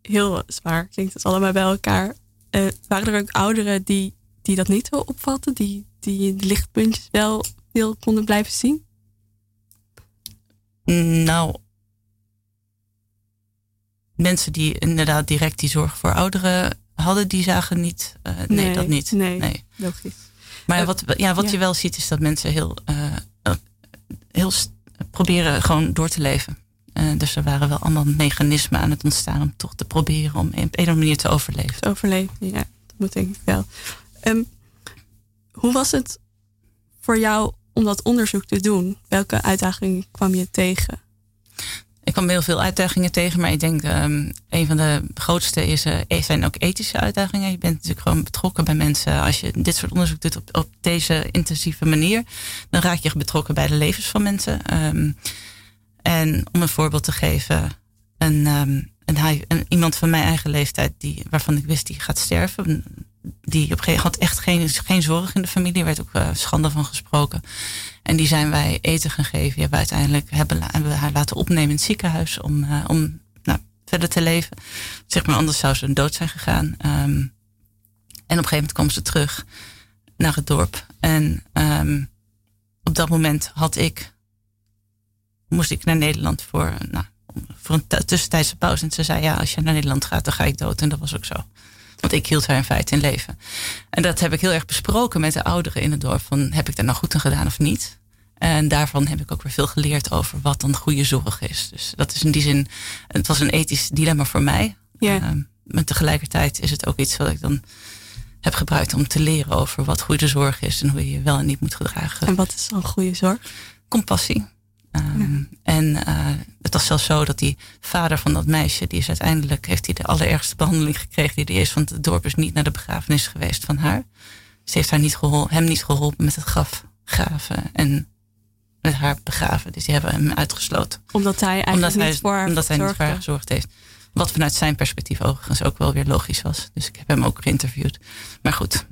heel zwaar klinkt het allemaal bij elkaar. Uh, waren er ook ouderen die die dat niet zo opvatten, die, die de lichtpuntjes wel veel konden blijven zien? Nou, mensen die inderdaad direct die zorg voor ouderen hadden, die zagen niet. Uh, nee, nee, dat niet. Nee, nee. logisch. Maar uh, wat, ja, wat ja. je wel ziet is dat mensen heel, uh, heel proberen gewoon door te leven. dus er waren wel allemaal mechanismen aan het ontstaan om toch te proberen om op een of andere manier te overleven. Te overleven, ja. Dat moet denk ik wel. Um, hoe was het voor jou om dat onderzoek te doen? Welke uitdagingen kwam je tegen? Ik kwam heel veel uitdagingen tegen, maar ik denk um, een van de grootste is, uh, zijn ook ethische uitdagingen. Je bent natuurlijk gewoon betrokken bij mensen. Als je dit soort onderzoek doet op, deze intensieve manier, dan raak je betrokken bij de levens van mensen. Um, en om een voorbeeld te geven, een, een, een, iemand van mijn eigen leeftijd, die, waarvan ik wist die gaat sterven, die gegeven moment echt geen, geen zorg in de familie. Er werd ook uh, schande van gesproken. En die zijn wij eten gaan geven. Die hebben we uiteindelijk hebben, we haar laten opnemen in het ziekenhuis om, uh, om nou, verder te leven. Zeg maar, anders zou ze dood zijn gegaan. Um, en op een gegeven moment kwam ze terug naar het dorp. En um, op dat moment had ik, moest ik naar Nederland voor, nou, voor een tussentijdse pauze. En ze zei, ja, als je naar Nederland gaat, dan ga ik dood. En dat was ook zo. Want ik hield haar in feite in leven. En dat heb ik heel erg besproken met de ouderen in het dorp. Van, heb ik daar nou goed aan gedaan of niet? En daarvan heb ik ook weer veel geleerd over wat dan goede zorg is. Dus dat is in die zin, het was een ethisch dilemma voor mij. Ja. Uh, maar tegelijkertijd is het ook iets wat ik dan heb gebruikt om te leren over wat goede zorg is en hoe je je wel en niet moet gedragen. En wat is dan goede zorg? Compassie. Ehm, en uh, het was zelfs zo dat die vader van dat meisje, die is uiteindelijk, heeft hij de allerergste behandeling gekregen die er is, want het dorp is niet naar de begrafenis geweest van haar. Ze heeft haar niet geholpen, hem niet geholpen met het graf graven en met haar begraven. Dus die hebben hem uitgesloten. Omdat hij eigenlijk omdat niet voor Omdat hij niet voor haar gezorgd heeft. Wat vanuit zijn perspectief overigens ook wel weer logisch was. Dus ik heb hem ook geïnterviewd. Maar goed,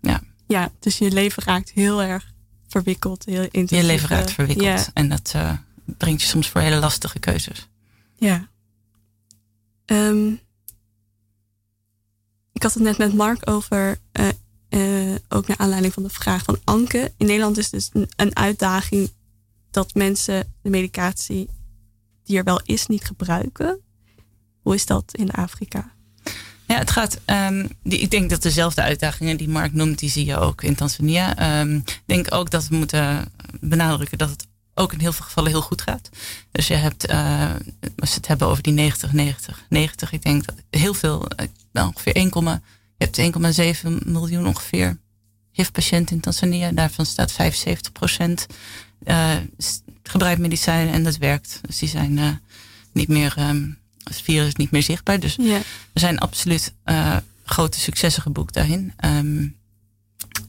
ja. Ja, dus je leven raakt heel erg verwikkeld. Heel intensief. Je leven raakt verwikkeld. Ja. En dat uh, brengt je soms voor hele lastige keuzes. Ja. Um, ik had het net met Mark over, uh, uh, ook naar aanleiding van de vraag van Anke. In Nederland is dus een, een uitdaging dat mensen de medicatie die er wel is niet gebruiken. Hoe is dat in Afrika? Ja, het gaat. Um, die, ik denk dat dezelfde uitdagingen die Mark noemt, die zie je ook in Tanzania. Um, ik denk ook dat we moeten benadrukken dat het ook in heel veel gevallen heel goed gaat. Dus je hebt, uh, als we het hebben over die 90, 90, 90, ik denk dat heel veel, uh, ongeveer 1, je hebt 1,7 miljoen ongeveer HIV-patiënten in Tanzania. Daarvan staat 75 procent uh, gebruikt medicijnen en dat werkt. Dus die zijn niet meer. Um, het virus niet meer zichtbaar. Dus ja. er zijn absoluut uh, grote successen geboekt daarin. Um,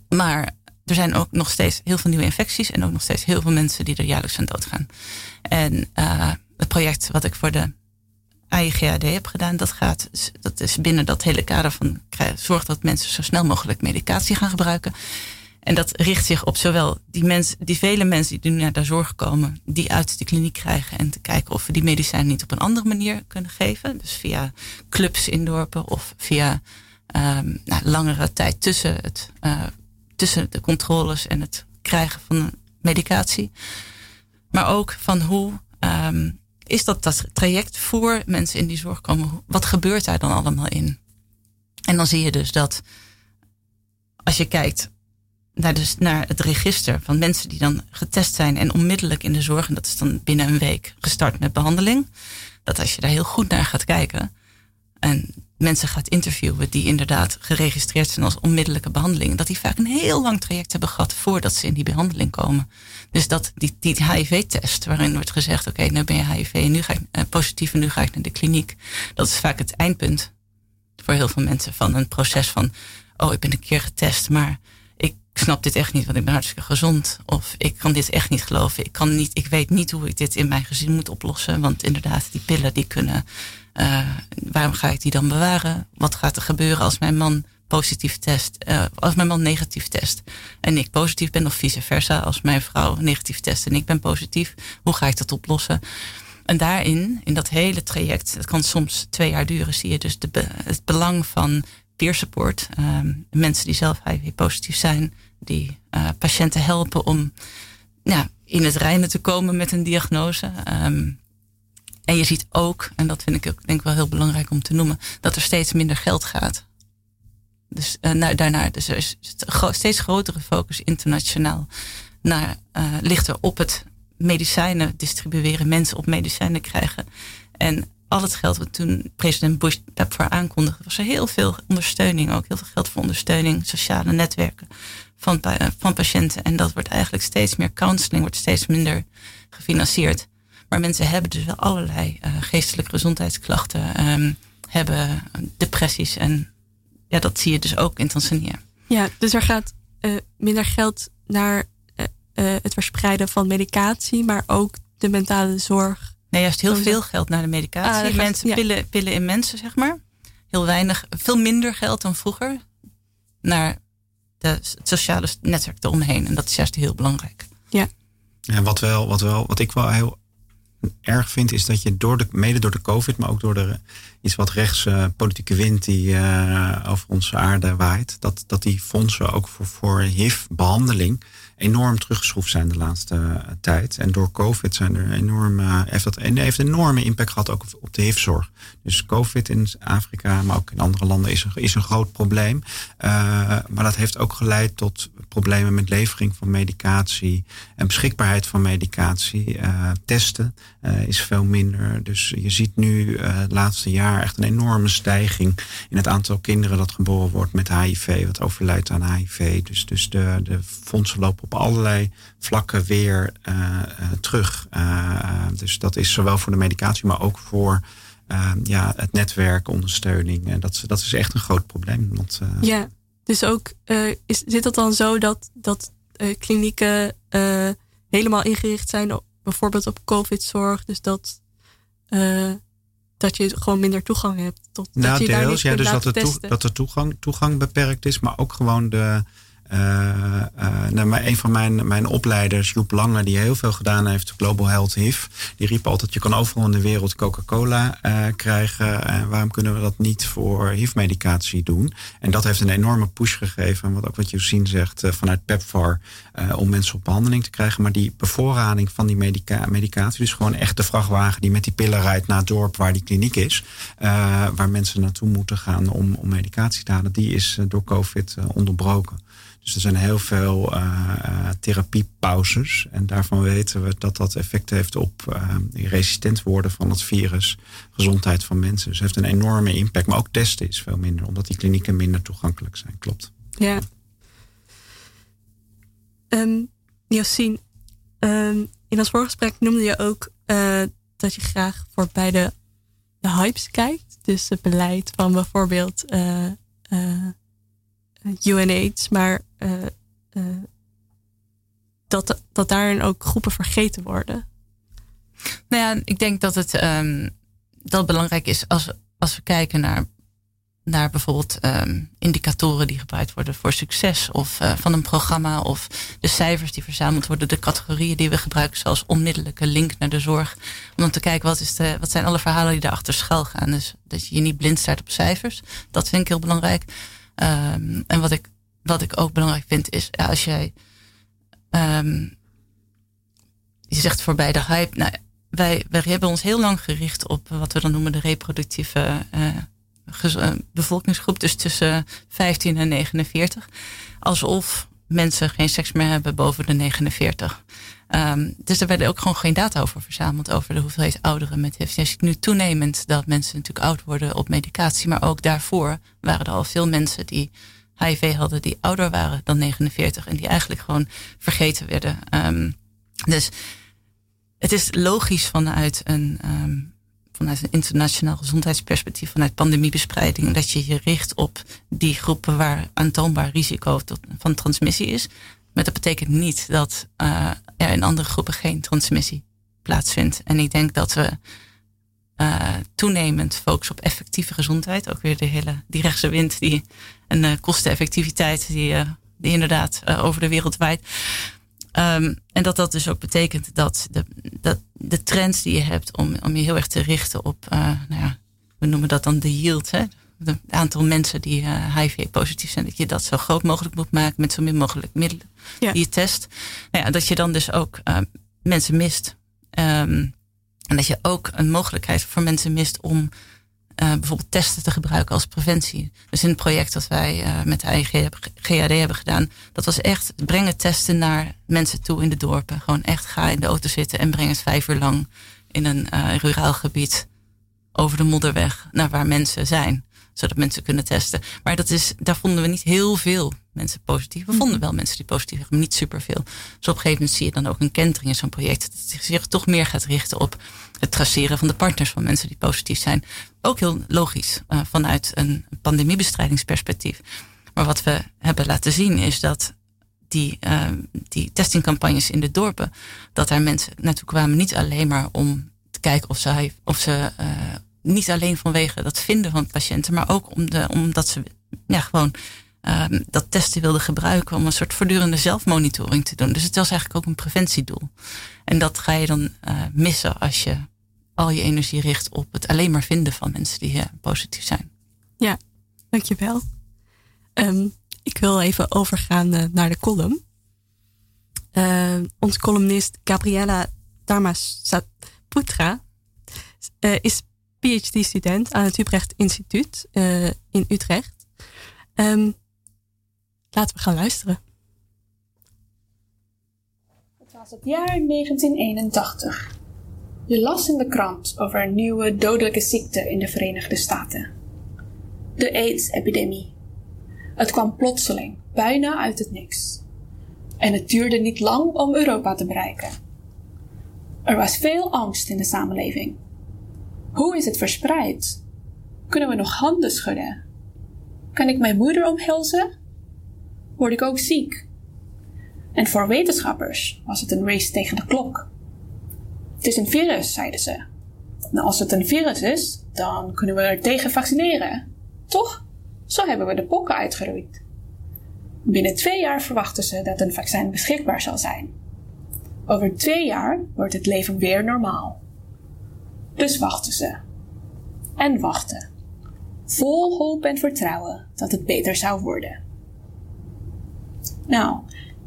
maar er zijn ook nog steeds heel veel nieuwe infecties en ook nog steeds heel veel mensen die er jaarlijks aan doodgaan. En uh, het project wat ik voor de AIGAD heb gedaan, dat gaat, dat is binnen dat hele kader van zorg dat mensen zo snel mogelijk medicatie gaan gebruiken. En dat richt zich op zowel die, mensen, die vele mensen die nu naar de zorg komen, die uit de kliniek krijgen en te kijken of we die medicijnen niet op een andere manier kunnen geven. Dus via clubs in dorpen of via um, nou, langere tijd tussen, het, uh, tussen de controles en het krijgen van medicatie. Maar ook van hoe um, is dat dat traject voor mensen in die zorg komen? Wat gebeurt daar dan allemaal in? En dan zie je dus dat als je kijkt naar, dus naar het register van mensen die dan getest zijn en onmiddellijk in de zorg, en dat is dan binnen een week gestart met behandeling, dat als je daar heel goed naar gaat kijken en mensen gaat interviewen die inderdaad geregistreerd zijn als onmiddellijke behandeling, dat die vaak een heel lang traject hebben gehad voordat ze in die behandeling komen. Dus dat die, die HIV-test, waarin wordt gezegd: oké, nu ben je HIV en nu ga ik uh, positief en nu ga ik naar de kliniek. Dat is vaak het eindpunt voor heel veel mensen van een proces van: oh, ik ben een keer getest, maar ik snap dit echt niet, want ik ben hartstikke gezond. Of ik kan dit echt niet geloven. Ik, kan niet, ik weet niet hoe ik dit in mijn gezin moet oplossen. Want inderdaad, die pillen die kunnen. Uh, waarom ga ik die dan bewaren? Wat gaat er gebeuren als mijn man positief test, uh, als mijn man negatief test en ik positief ben, of vice versa, als mijn vrouw negatief test en ik ben positief, hoe ga ik dat oplossen? En daarin, in dat hele traject, het kan soms twee jaar duren, zie je dus de, het belang van peer support. Um, mensen die zelf HIV-positief zijn, die uh, patiënten helpen om in het reinen te komen met een diagnose. Um, en je ziet ook, en dat vind ik ook denk wel heel belangrijk om te noemen, dat er steeds minder geld gaat. Dus uh, naar, daarnaar, dus er is steeds grotere focus internationaal naar, uh, ligt er op het medicijnen distribueren, mensen op medicijnen krijgen. En al het geld wat toen president Bush PEPFAR aankondigde, was er heel veel ondersteuning ook. Heel veel geld voor ondersteuning, sociale netwerken van, van patiënten. En dat wordt eigenlijk steeds meer counseling, wordt steeds minder gefinancierd. Maar mensen hebben dus wel allerlei uh, geestelijke gezondheidsklachten, um, hebben depressies. En ja, dat zie je dus ook in Tanzania. Ja, dus er gaat uh, minder geld naar uh, het verspreiden van medicatie, maar ook de mentale zorg Nee, juist heel veel geld naar de medicatie. Ah, mensen, pillen, pillen in mensen, zeg maar. Heel weinig, veel minder geld dan vroeger. Naar de, het sociale netwerk eromheen. En dat is juist heel belangrijk. Ja. En wat, wel, wat, wel, wat ik wel heel erg vind, is dat je door de, mede door de COVID, maar ook door de iets wat rechts uh, politieke wind die uh, over onze aarde waait, dat, dat die fondsen ook voor, voor HIV-behandeling enorm teruggeschroefd zijn de laatste tijd. En door COVID zijn er enorm, heeft dat heeft een enorme impact gehad ook op de HIV-zorg. Dus COVID in Afrika, maar ook in andere landen, is een, is een groot probleem. maar dat heeft ook geleid tot problemen met levering van medicatie en beschikbaarheid van medicatie. testen is veel minder. Dus je ziet nu het laatste jaar echt een enorme stijging in het aantal kinderen dat geboren wordt met HIV, wat overlijdt aan HIV. Dus, dus de, de fondsen lopen op allerlei vlakken weer uh, uh, terug. Uh, dus dat is zowel voor de medicatie, maar ook voor ja, het netwerk, ondersteuning. En dat, dat is echt een groot probleem. Want, ja, dus ook is, zit het dan zo dat, dat klinieken helemaal ingericht zijn op bijvoorbeeld op COVID-zorg? Dus dat dat je gewoon minder toegang hebt. Tot, nou, dat je deels, ja, dus dat de, dat de toegang, toegang beperkt is, maar ook gewoon de, nou, maar een van mijn, mijn opleiders, Joep Lange, die heel veel gedaan heeft, Global Health HIV, die riep altijd: je kan overal in de wereld Coca-Cola uh, krijgen. En waarom kunnen we dat niet voor HIV-medicatie doen? En dat heeft een enorme push gegeven, wat ook wat Josien zegt, vanuit PEPFAR, om mensen op behandeling te krijgen. Maar die bevoorrading van die medica medicatie, dus gewoon echt de vrachtwagen die met die pillen rijdt naar het dorp waar die kliniek is, waar mensen naartoe moeten gaan om, om medicatie te halen, die is door COVID onderbroken. Dus er zijn heel veel uh, therapiepauzes. En daarvan weten we dat dat effect heeft op uh, resistent worden van het virus, gezondheid van mensen. Dus het heeft een enorme impact. Maar ook testen is veel minder, omdat die klinieken minder toegankelijk zijn. Klopt. Ja. Um, in ons voorgesprek noemde je ook dat je graag voor beide de hypes kijkt. Dus het beleid van bijvoorbeeld maar uh, uh, dat, dat daarin ook groepen vergeten worden. Nou ja, ik denk dat het um, dat belangrijk is als, als we kijken naar, naar bijvoorbeeld um, indicatoren die gebruikt worden voor succes of uh, van een programma of de cijfers die verzameld worden, de categorieën die we gebruiken, zoals onmiddellijke link naar de zorg. Om te kijken wat, is de, wat zijn alle verhalen die daarachter schuil gaan. Dus dat je je niet blind staat op cijfers. Dat vind ik heel belangrijk. Um, en wat ik, wat ik ook belangrijk vind is, als jij, um, je zegt voorbij de hype, nou, wij, wij hebben ons heel lang gericht op wat we dan noemen de reproductieve uh, bevolkingsgroep, dus tussen 15 en 49. Alsof mensen geen seks meer hebben boven de 49. Um, dus er werden ook gewoon geen data over verzameld over de hoeveelheid ouderen met HIV. Je ziet nu toenemend dat mensen natuurlijk oud worden op medicatie, maar ook daarvoor waren er al veel mensen die HIV hadden die ouder waren dan 49 en die eigenlijk gewoon vergeten werden. Um, dus het is logisch vanuit een, um, vanuit een internationaal gezondheidsperspectief, vanuit pandemiebespreiding, dat je je richt op die groepen waar aantoonbaar risico van transmissie is. Maar dat betekent niet dat uh, er in andere groepen geen transmissie plaatsvindt. En ik denk dat we uh, toenemend focussen op effectieve gezondheid. Ook weer de hele die rechtse wind die een uh, kosteneffectiviteit die, uh, die inderdaad over de wereld waait. Um, en dat dat dus ook betekent dat de, dat de trends die je hebt om, om je heel erg te richten op, nou ja, we noemen dat dan de yield, hè, het aantal mensen die HIV-positief zijn, dat je dat zo groot mogelijk moet maken met zo min mogelijk middelen ja. die je test. Nou ja, dat je dan dus ook mensen mist. Um, en dat je ook een mogelijkheid voor mensen mist om uh, bijvoorbeeld testen te gebruiken als preventie. Dus in het project dat wij met de eigen GAD hebben gedaan, dat was echt brengen testen naar mensen toe in de dorpen. Gewoon echt ga in de auto zitten en breng het vijf uur lang in een ruraal gebied over de modderweg naar waar mensen zijn zodat mensen kunnen testen. Maar dat is, daar vonden we niet heel veel mensen positief. We vonden mhm. wel mensen die positief waren, maar niet superveel. Dus op een gegeven moment zie je dan ook een kentering in zo'n project. Dat zich toch meer gaat richten op het traceren van de partners van mensen die positief zijn. Ook heel logisch uh, vanuit een pandemiebestrijdingsperspectief. Maar wat we hebben laten zien is dat die, uh, die testingcampagnes in de dorpen, dat daar mensen naartoe kwamen niet alleen maar om te kijken of ze, of ze uh, niet alleen vanwege dat vinden van patiënten, maar ook om de, omdat ze ja, gewoon um, dat testen wilden gebruiken om een soort voortdurende zelfmonitoring te doen. Dus het was eigenlijk ook een preventiedoel. En dat ga je dan uh, missen als je al je energie richt op het alleen maar vinden van mensen die uh, positief zijn. Ja, dankjewel. Um, ik wil even overgaan uh, naar de column. Uh, onze columnist Gabriella Dharmasaputra uh, is PhD-student aan het Utrecht Instituut uh, in Utrecht. Um, laten we gaan luisteren. Het was het jaar 1981. Je las in de krant over een nieuwe dodelijke ziekte in de Verenigde Staten. De AIDS-epidemie. Het kwam plotseling, bijna uit het niks. En het duurde niet lang om Europa te bereiken. Er was veel angst in de samenleving. Hoe is het verspreid? Kunnen we nog handen schudden? Kan ik mijn moeder omhelzen? Word ik ook ziek? En voor wetenschappers was het een race tegen de klok. Het is een virus, zeiden ze. Nou, als het een virus is, dan kunnen we er tegen vaccineren. Toch? Zo hebben we de pokken uitgeroeid. Binnen twee jaar verwachten ze dat een vaccin beschikbaar zal zijn. Over twee jaar wordt het leven weer normaal. Dus wachten ze. En wachten. Vol hoop en vertrouwen dat het beter zou worden. Nou,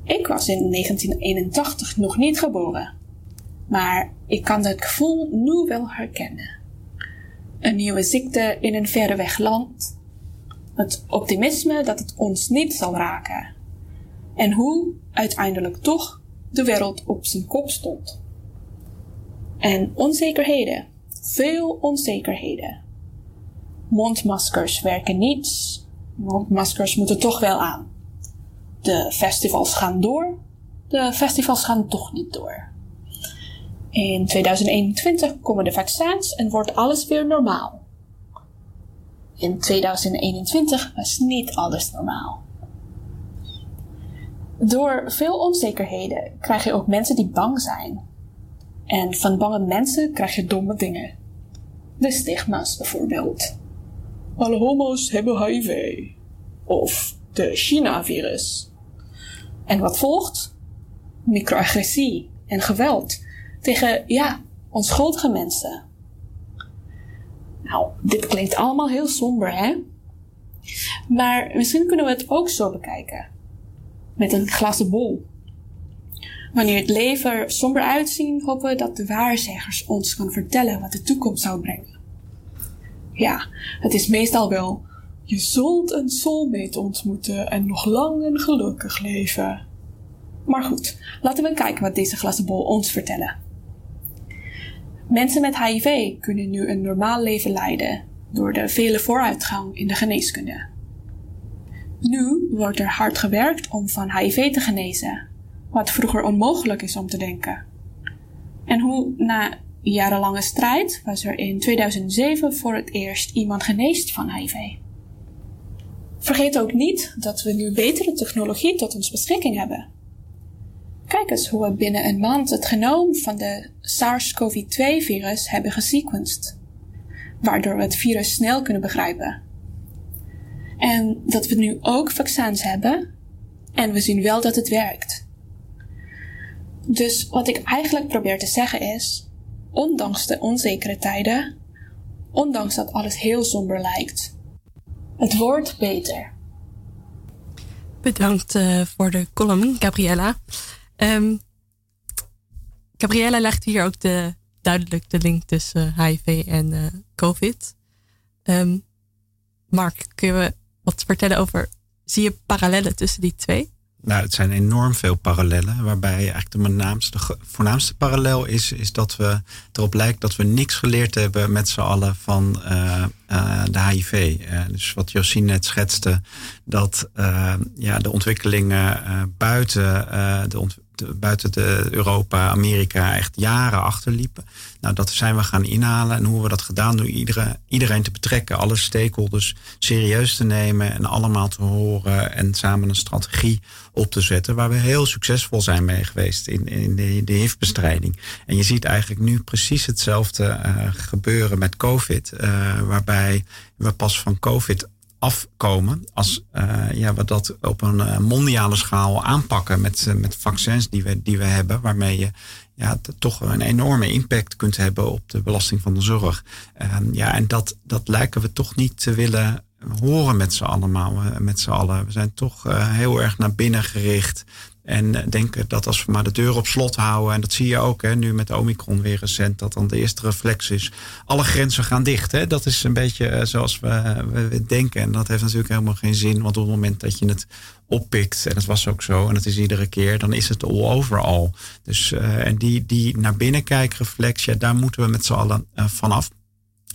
ik was in 1981 nog niet geboren. Maar ik kan dat gevoel nu wel herkennen. Een nieuwe ziekte in een verreweg land. Het optimisme dat het ons niet zal raken. En hoe uiteindelijk toch de wereld op zijn kop stond. En onzekerheden. Veel onzekerheden. Mondmaskers werken niet. Mondmaskers moeten toch wel aan. De festivals gaan door. De festivals gaan toch niet door. In 2021 komen de vaccins en wordt alles weer normaal. In 2021 was niet alles normaal. Door veel onzekerheden krijg je ook mensen die bang zijn. En van bange mensen krijg je domme dingen. De stigma's bijvoorbeeld. Alle homo's hebben HIV. Of de China-virus. En wat volgt? Microagressie en geweld tegen, ja, onschuldige mensen. Nou, dit klinkt allemaal heel somber, hè? Maar misschien kunnen we het ook zo bekijken. Met een glazen bol. Wanneer het leven er somber uitziet, hopen we dat de waarzeggers ons kan vertellen wat de toekomst zou brengen. Ja, het is meestal wel, je zult een soulmate ontmoeten en nog lang en gelukkig leven. Maar goed, laten we kijken wat deze glazen bol ons vertellen. Mensen met HIV kunnen nu een normaal leven leiden door de vele vooruitgang in de geneeskunde. Nu wordt er hard gewerkt om van HIV te genezen, wat vroeger onmogelijk is om te denken. En hoe na jarenlange strijd was er in 2007 voor het eerst iemand geneest van HIV. Vergeet ook niet dat we nu betere technologie tot ons beschikking hebben. Kijk eens hoe we binnen een maand het genoom van de SARS-CoV-2-virus hebben gesequenced, waardoor we het virus snel kunnen begrijpen. En dat we nu ook vaccins hebben en we zien wel dat het werkt. Dus wat ik eigenlijk probeer te zeggen is, ondanks de onzekere tijden, ondanks dat alles heel somber lijkt, het wordt beter. Bedankt uh, voor de column, Gabriella. Um, Gabriella legt hier ook de, duidelijk de link tussen HIV en uh, COVID. Um, Mark, kun je wat vertellen over, zie je parallellen tussen die twee? Nou, het zijn enorm veel parallellen. Waarbij eigenlijk de, voornaamste, parallel is, is dat we erop lijkt dat we niks geleerd hebben met z'n allen van uh, uh, de HIV. Uh, dus wat Josien net schetste, dat ja, de ontwikkelingen buiten de ont buiten de Europa, Amerika echt jaren achterliepen. Nou, dat zijn we gaan inhalen. En hoe we dat gedaan door iedereen, iedereen te betrekken, alle stakeholders serieus te nemen en allemaal te horen en samen een strategie op te zetten. Waar we heel succesvol zijn mee geweest in, in de, de HIV-bestrijding. En je ziet eigenlijk nu precies hetzelfde uh, gebeuren met COVID. Uh, waarbij we pas van COVID afkomen als uh, ja, we dat op een uh, mondiale schaal aanpakken met, uh, met vaccins die we, die we hebben, waarmee je ja, toch een enorme impact kunt hebben op de belasting van de zorg. Ehm, ja, en dat, dat lijken we toch niet te willen horen met z'n allemaal, met z'n allen. We zijn toch heel erg naar binnen gericht En denken dat als we maar de deur op slot houden, en dat zie je ook hè, nu met Omicron weer recent, dat dan de eerste reflex is: alle grenzen gaan dicht. Hè? Dat is een beetje zoals we, we, denken. En dat heeft natuurlijk helemaal geen zin, want op het moment dat je het oppikt, en dat was ook zo, en dat is iedere keer, dan is het all overal. Dus, en die, die naar binnen kijkreflex, ja, daar moeten we met z'n allen vanaf.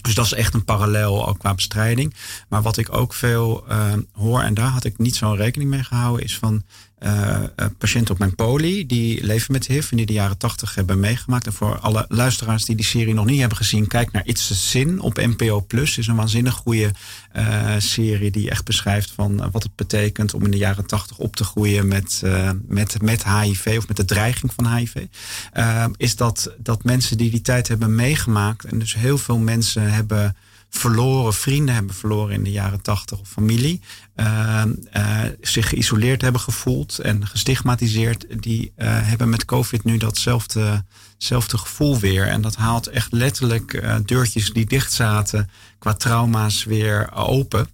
Dus dat is echt een parallel ook qua bestrijding. Maar wat ik ook veel uh, hoor, en daar had ik niet zo'n rekening mee gehouden, is van uh, patiënten op mijn poli die leven met HIV en die de jaren tachtig hebben meegemaakt. En voor alle luisteraars die die serie nog niet hebben gezien, kijk naar It's a Sin op NPO Plus. is een waanzinnig goede uh, serie die echt beschrijft van wat het betekent om in de jaren tachtig op te groeien met, met, met HIV of met de dreiging van HIV. is dat, dat mensen die die tijd hebben meegemaakt en dus heel veel mensen hebben verloren, vrienden hebben verloren in de jaren tachtig of familie. Uh, uh, zich geïsoleerd hebben gevoeld en gestigmatiseerd. Die uh, hebben met COVID nu datzelfde, zelfde gevoel weer. En dat haalt echt letterlijk deurtjes die dicht zaten qua trauma's weer open.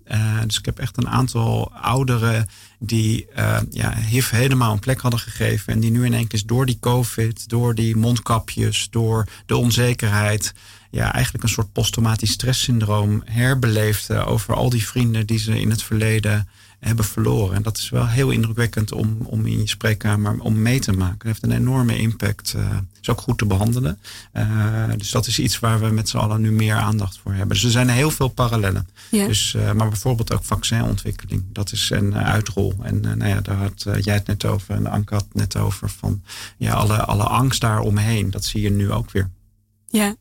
dus ik heb echt een aantal ouderen die ja, HIV helemaal een plek hadden gegeven. En die nu in één keer door die COVID, door die mondkapjes, door de onzekerheid ja, eigenlijk een soort posttraumatisch stresssyndroom herbeleefde over al die vrienden die ze in het verleden hebben verloren. En dat is wel heel indrukwekkend om, om in je spreekkamer om mee te maken. Het heeft een enorme impact. Uh, is ook goed te behandelen. Uh, dus dat is iets waar we met z'n allen nu meer aandacht voor hebben. Dus er zijn heel veel parallellen. Ja. Dus, uh, maar bijvoorbeeld ook vaccinontwikkeling. Dat is een uitrol. En nou ja, daar had jij het net over en Anke had het net over. Van ja, alle, alle angst daaromheen. Dat zie je nu ook weer. Ja,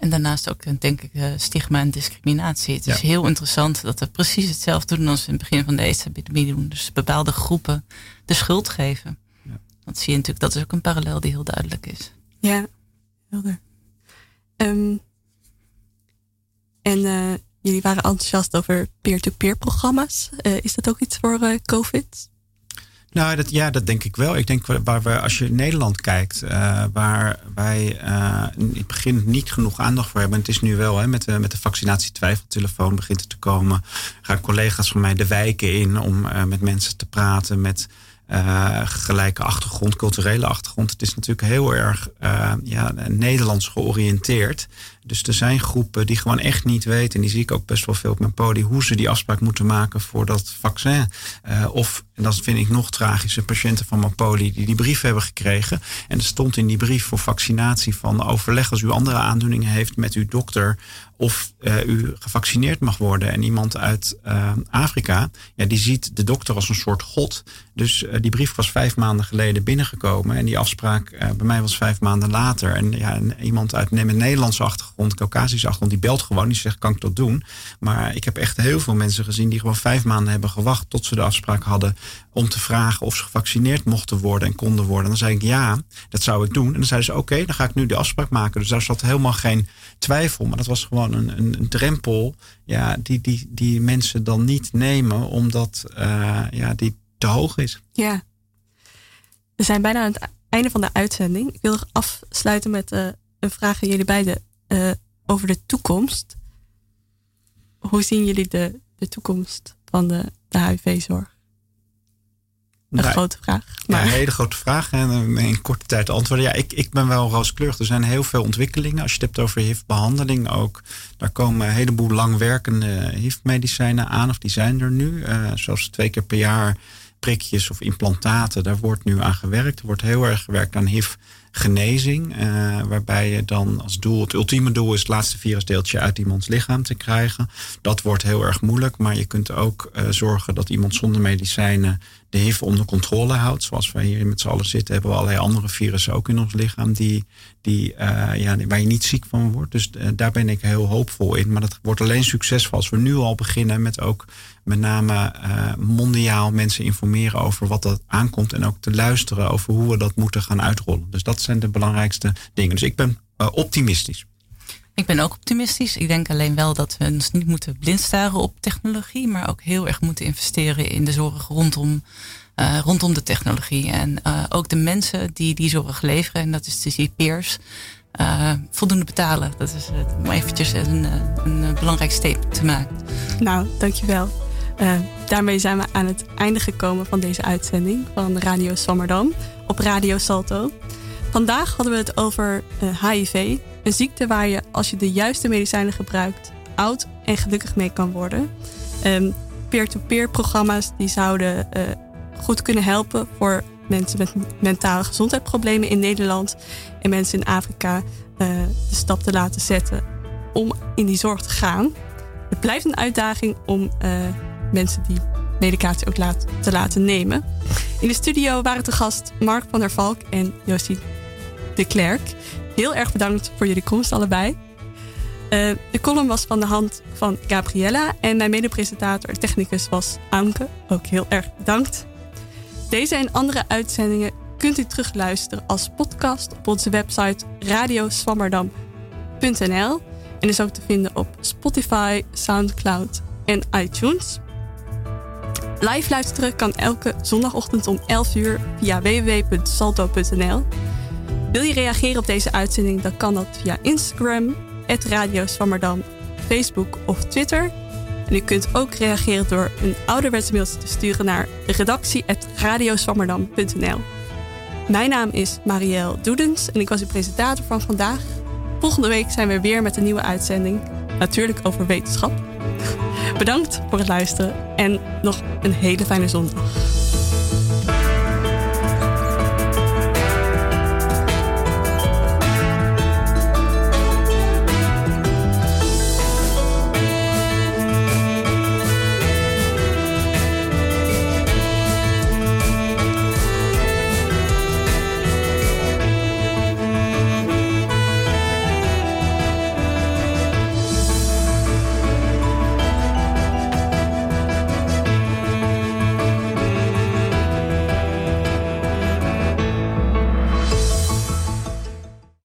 en daarnaast ook, denk ik, eh, stigma en discriminatie. Het is heel interessant dat we precies hetzelfde doen als in het begin van de AIDS-epidemie doen. Dus bepaalde groepen de schuld geven. Ja. Dat zie je natuurlijk, dat is ook een parallel die heel duidelijk is. Ja, helder. Um, en uh, jullie waren enthousiast over peer-to-peer programma's. Uh, is dat ook iets voor COVID? Nou, dat, ja, dat denk ik wel. Ik denk waar we, als je Nederland kijkt, uh, waar wij uh, in het begin niet genoeg aandacht voor hebben. Het is nu wel, hè, met, de, met de vaccinatietwijfeltelefoon begint het te komen. Gaan collega's van mij de wijken in om uh, met mensen te praten met gelijke achtergrond, culturele achtergrond. Het is natuurlijk heel erg ja, Nederlands georiënteerd. Dus er zijn groepen die gewoon echt niet weten, en die zie ik ook best wel veel op mijn podium, hoe ze die afspraak moeten maken voor dat vaccin. Uh, of, en dat vind ik nog tragischer, patiënten van mijn poli die die brief hebben gekregen. En er stond in die brief voor vaccinatie van overleg als u andere aandoeningen heeft met uw dokter of uh, u gevaccineerd mag worden. En iemand uit uh, Afrika, ja, die ziet de dokter als een soort god. Dus uh, die brief was vijf maanden geleden binnengekomen. En die afspraak bij mij was vijf maanden later. En ja, iemand uit een Nederlandse achtergrond, Caucasische achtergrond, die belt gewoon. Die zegt, kan ik dat doen? Maar ik heb echt heel veel mensen gezien die gewoon vijf maanden hebben gewacht tot ze de afspraak hadden om te vragen of ze gevaccineerd mochten worden en konden worden. En dan zei ik, ja, dat zou ik doen. En dan zeiden ze, oké, dan ga ik nu de afspraak maken. Dus daar zat helemaal geen twijfel. Maar dat was gewoon een, een, drempel ja, die, die, die mensen dan niet nemen, omdat uh, ja, die te hoog is. Ja. We zijn bijna aan het einde van de uitzending. Ik wil afsluiten met uh, een vraag aan jullie beiden uh, over de toekomst. Hoe zien jullie de, de toekomst van de, de HIV-zorg? Een nou, grote vraag. Maar. Ja, een hele grote vraag. En in korte tijd antwoorden. Ja, ik, ik ben wel rooskleurig. Er zijn heel veel ontwikkelingen. Als je het hebt over HIV-behandeling ook. Daar komen een heleboel langwerkende HIV-medicijnen aan. Of die zijn er nu. Uh, zoals twee keer per jaar prikjes of implantaten. Daar wordt nu aan gewerkt. Er wordt heel erg gewerkt aan HIV genezing. Uh, waarbij je dan als doel, het ultieme doel is het laatste virusdeeltje uit iemands lichaam te krijgen. Dat wordt heel erg moeilijk, maar je kunt ook uh, zorgen dat iemand zonder medicijnen de HIV onder controle houdt. Zoals wij hier met z'n allen zitten, hebben we allerlei andere virussen ook in ons lichaam die, die, uh, ja, waar je niet ziek van wordt. Dus daar ben ik heel hoopvol in. Maar dat wordt alleen succesvol als we nu al beginnen met ook met name uh, mondiaal mensen informeren over wat dat aankomt. En ook te luisteren over hoe we dat moeten gaan uitrollen. Dus dat zijn de belangrijkste dingen. Dus ik ben optimistisch. Ik ben ook optimistisch. Ik denk alleen wel dat we ons niet moeten blind staren op technologie, maar ook heel erg moeten investeren in de zorg rondom, uh, rondom de technologie. En uh, ook de mensen die die zorg leveren, en dat is de CP'ers, uh, voldoende betalen. Dat is om eventjes een, een belangrijk statement te maken. Nou, dankjewel. Daarmee zijn we aan het einde gekomen van deze uitzending van Radio Swammerdam op Radio Salto. Vandaag hadden we het over HIV, eh, een ziekte waar je als je de juiste medicijnen gebruikt oud en gelukkig mee kan worden. Um, peer-to-peer programma's die zouden uh, goed kunnen helpen voor mensen met mentale gezondheidsproblemen in Nederland en mensen in Afrika uh, de stap te laten zetten om in die zorg te gaan. Het blijft een uitdaging om mensen die medicatie ook laat, te laten nemen. In de studio waren te gast Mark van der Valk en Josie de Klerk. Heel erg bedankt voor jullie komst allebei. Uh, de column was van de hand van Gabriella en mijn medepresentator technicus was Anke. Ook heel erg bedankt. Deze en andere uitzendingen kunt u terugluisteren als podcast op onze website radioswammerdam.nl en is ook te vinden op Spotify, Soundcloud en iTunes. Live luisteren kan elke zondagochtend om 11 uur via www.salto.nl. Wil je reageren op deze uitzending, dan kan dat via Instagram, Radio Swammerdam, Facebook of Twitter. En u kunt ook reageren door een ouderwetse mail te sturen naar redactie.radioswammerdam.nl. Mijn naam is Marielle Doedens en ik was uw presentator van vandaag. Volgende week zijn we weer met een nieuwe uitzending. Natuurlijk over wetenschap. Bedankt voor het luisteren en nog een hele fijne zondag.